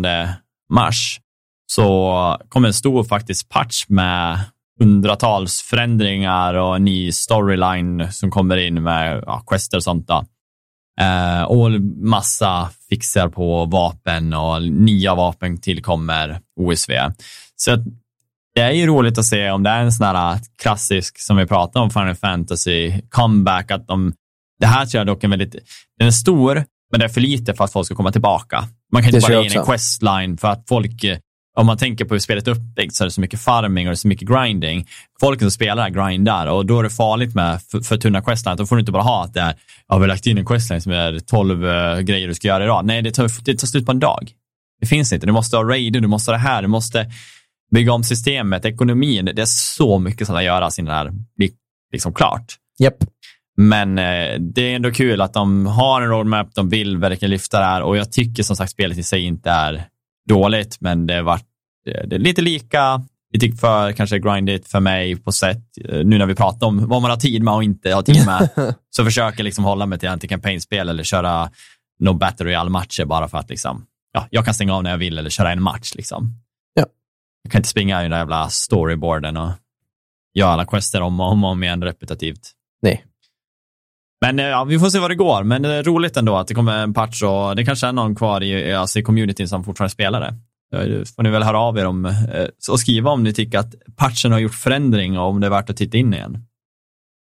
mars, så kommer en stor faktiskt patch med hundratals förändringar och en ny storyline som kommer in med ja, quester och sånt. Då. Eh, och massa fixar på vapen och nya vapen tillkommer OSV. Så det är ju roligt att se om det är en sån här klassisk, som vi pratade om, Final Fantasy comeback, att de, det här tror jag dock är väldigt, den är stor, men det är för lite för att folk ska komma tillbaka. Man kan Det inte tror bara jag ge in en questline för att folk, eh, om man tänker på hur spelet är uppbyggt så är det så mycket farming och det är så mycket grinding. Folk som spelar grindar och då är det farligt med för, för tunna questlines. Då får du inte bara ha att det är, ja, vi har lagt in en questline som är 12 eh, grejer du ska göra idag. Nej, det tar, det tar slut på en dag. Det finns inte. Du måste ha raider, du måste ha det här, du måste bygga om systemet, ekonomin. Det är så mycket som ska göras innan det här blir liksom klart. Japp. Men eh, det är ändå kul att de har en roadmap, de vill verkligen lyfta det här och jag tycker som sagt spelet i sig inte är dåligt, men det har varit det är lite lika, lite för kanske grindigt för mig på sätt, eh, nu när vi pratar om vad man har tid med och inte har tid med, så försöker jag liksom hålla mig till anti-campaign-spel eller köra no battle royale matcher bara för att liksom, ja, jag kan stänga av när jag vill eller köra en match liksom. Ja. Jag kan inte springa i den där jävla storyboarden och göra alla quester om och om, och om igen repetitivt. Nej. Men eh, ja, vi får se vad det går. Men det är roligt ändå att det kommer en patch och det kanske är någon kvar i, alltså i communityn som fortfarande spelar det. Ja, får ni väl höra av er om eh, och skriva om ni tycker att patchen har gjort förändring och om det är värt att titta in igen.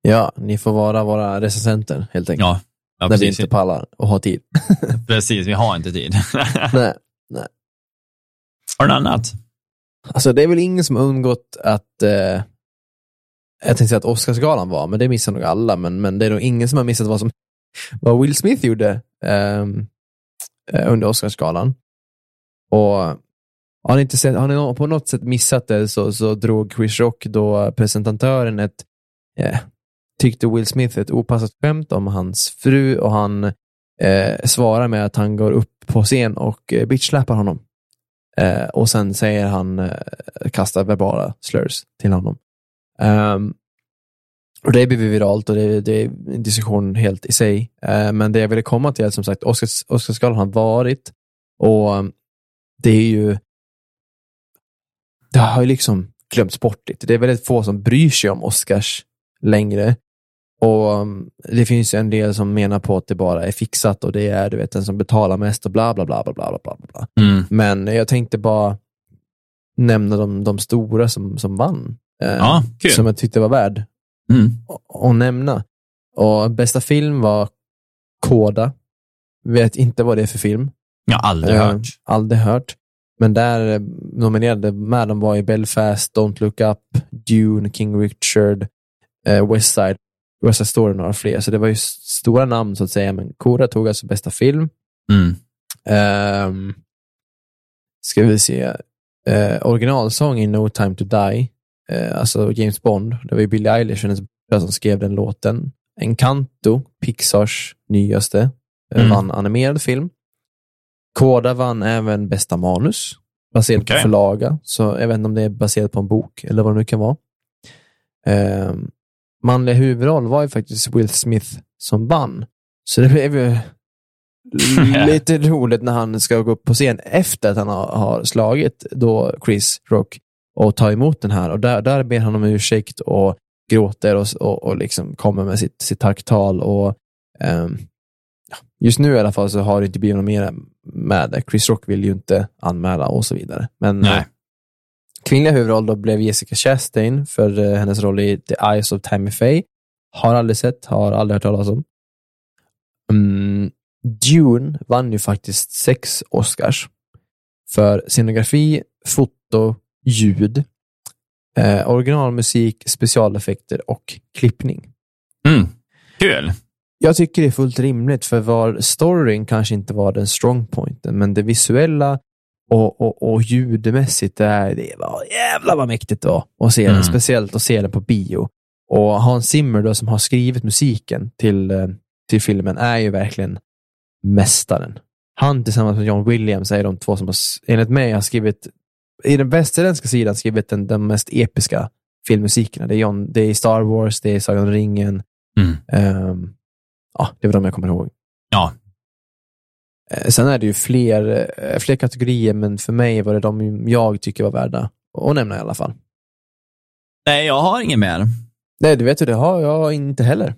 Ja, ni får vara våra recensenter helt enkelt. Ja, ja när vi inte pallar och har tid. precis. Vi har inte tid. Nej. har du något annat? Alltså det är väl ingen som undgått att eh, jag tänkte säga att Oscarsgalan var, men det missar nog alla, men, men det är nog ingen som har missat vad som vad Will Smith gjorde ehm, eh, under Oscarsgalan. Och har ni, inte sett, har ni på något sätt missat det så, så drog Chris Rock, då presentatören, ett eh, tyckte Will Smith ett opassat skämt om hans fru och han eh, svarar med att han går upp på scen och eh, bitchsläpar honom. Eh, och sen säger han, eh, kastar verbala slurs till honom. Ehm, och det blir viralt och det, det är en diskussion helt i sig. Eh, men det jag ville komma till är som sagt, Oscars, Oscarsgalan har varit och um, det är ju det har ju liksom glömts bort lite. Det är väldigt få som bryr sig om Oscars längre. Och um, det finns en del som menar på att det bara är fixat och det är du vet den som betalar mest och bla bla bla bla bla bla bla. bla. Mm. Men jag tänkte bara nämna de, de stora som, som vann. Eh, Ja, kul. Som jag tyckte var värd Mm. att- nämna. Och bästa film var Koda. Vet inte vad det är för film. Jag har aldrig Eh, hört. Aldrig hört. Men där eh, nominerade med dem var i Belfast, Don't Look Up, Dune, King Richard, eh, West Side, West Side Story några fler. Så det var ju stora namn så att säga. Men Koda tog alltså bästa film. Mm. Um, ska vi se. Uh, originalsång i No Time To Die. Eh, alltså James Bond. Det var ju Billie Eilish, hennes bror, som skrev den låten. Encanto, Pixars nyaste, eh, Mm. vann animerad film. Koda vann även bästa manus, baserat Okej. på förlaga. Så jag vet inte om det är baserat på en bok eller vad det nu kan vara. Um, manliga huvudroll var ju faktiskt Will Smith som vann. Så det blev ju lite roligt när han ska gå upp på scen efter att han har slagit då Chris Rock och ta emot den här. Och där, där ber han om ursäkt och gråter och, och, och liksom kommer med sitt, sitt tacktal. Och Um, just nu i alla fall så har det inte blivit något mer med det. Chris Rock vill ju inte anmäla och så vidare. Men Nej. eh, kvinnliga huvudroll då blev Jessica Chastain för eh, hennes roll i The Eyes of Tammy Faye. Har aldrig sett, har aldrig hört talas om. Mm, Dune vann ju faktiskt sex Oscars för scenografi, foto, ljud, eh, originalmusik, specialeffekter och klippning. Mm. Kul. Jag tycker det är fullt rimligt, för var storyn kanske inte var den strong pointen, men det visuella och, och, och ljudmässigt, det, är, det var jävlar vad mäktigt det var att se den, Mm. speciellt att se den på bio. Och Hans Zimmer då, som har skrivit musiken till, eh, till filmen är ju verkligen mästaren. Han tillsammans med John Williams är de två som har, enligt mig har skrivit, i den västerländska sidan, skrivit den, den mest episka filmmusikerna. Det är, John, det är Star Wars, det är Sagan om ringen, Mm. Ehm, ja, det var de jag kommer ihåg. Ja. Eh, Sen är det ju fler, eh, fler kategorier, men för mig var det de jag tycker var värda att nämna i alla fall. Nej, jag har inget mer. Nej, du vet ju, det har jag inte heller.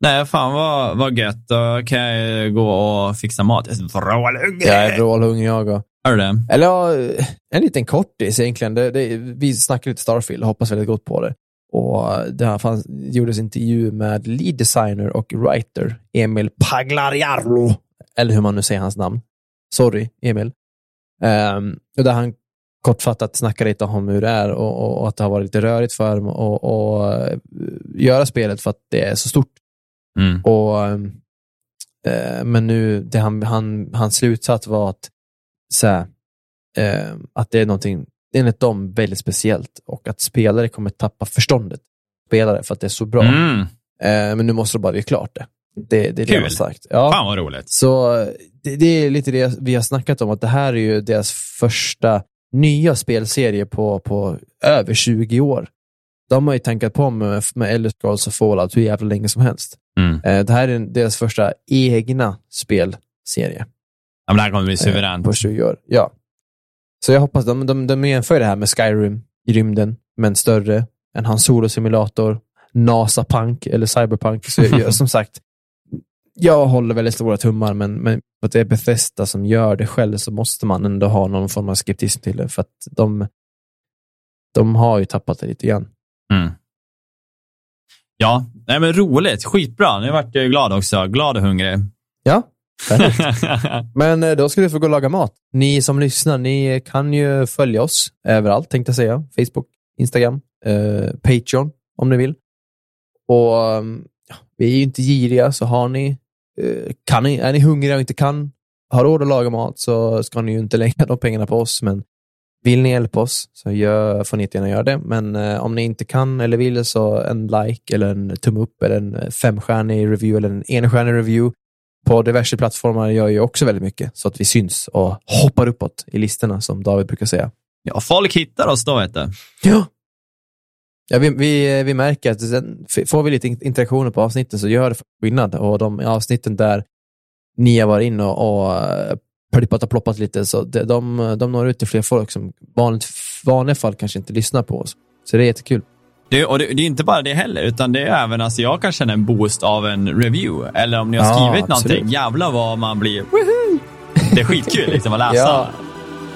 Nej, fan vad, vad gött. Då kan jag gå och fixa mat. Jag är vrålhungrig. Jag är vrålhungrig jag och. Är det? Eller ja, en liten kortis egentligen. Det, det, vi snackade lite Starfield och hoppas väldigt gott på det. Och det här fanns, gjordes intervju med lead designer och writer Emil Paglariarlo. Eller hur man nu säger hans namn. Sorry, Emil. Um, och där han kortfattat snackar lite om hur det är och, och, och att det har varit lite rörigt för dem och, och eh, göra spelet för att det är så stort. Mm. Och, eh, men nu, det han, han, hans slutsats var att, så här, eh, att det är någonting, enligt dem, väldigt speciellt och att spelare kommer tappa förståndet. Spelare för att det är så bra. Mm. Eh, men nu måste det bara bli klart det. Det, det är det Kul. har sagt. Ja. Fan vad roligt. Så det, det är lite det vi har snackat om, att det här är ju deras första nya spelserie på, på över 20 år. De har ju tankat på med, med Elder Scrolls och Fallout hur jävla länge som helst. Mm. Eh, det här är deras första egna spelserie men det här kommer bli eh, suveränt. på 20 år. Ja. Så jag hoppas, de, de, de jämför det här med Skyrim i rymden, men större. En Han Solo-simulator, NASA-punk eller Cyberpunk. Så jag, som sagt, jag håller väldigt stora tummar, men, men för att det är Bethesda som gör det själv så måste man ändå ha någon form av skeptism till det, för att de, de har ju tappat det lite grann. Mm. Ja, nej men roligt. Skitbra. Nu vart jag ju glad också. Glad och hungrig. Ja. Men eh, då ska du få gå och laga mat. Ni som lyssnar, ni kan ju följa oss överallt, tänkte jag säga. Facebook, Instagram, eh, Patreon om ni vill. Och um, ja, Vi är ju inte giriga, så har ni, eh, kan ni, är ni hungriga och inte kan, har råd att laga mat så ska ni ju inte lägga de pengarna på oss. Men vill ni hjälpa oss så gör, får ni gärna göra det. Men eh, om ni inte kan eller vill så en like eller en tumme upp eller en femstjärnig review eller en enstjärnig review på diverse plattformar gör ju också väldigt mycket så att vi syns och hoppar uppåt i listorna som David brukar säga. ja, folk hittar oss då, vet du. Ja. Ja, vi, vi, vi märker att sen får vi lite in- interaktioner på avsnitten så gör det skillnad och de avsnitten där ni har varit inne och, och eh, plippat och ploppat lite så de, de, de når ut till fler folk som vanligt, vanliga fall kanske inte lyssnar på oss. Så det är jättekul. Det, och det, det är inte bara det heller, utan det är även, alltså jag kan känna en boost av en review. Eller om ni har Ja, skrivit absolut. någonting, jävlar vad man blir, woohoo! Det är skitkul liksom att läsa. Ja.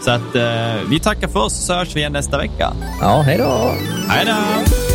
Så att eh, vi tackar för oss så hörs vi igen nästa vecka. Ja, hej då! Hej då!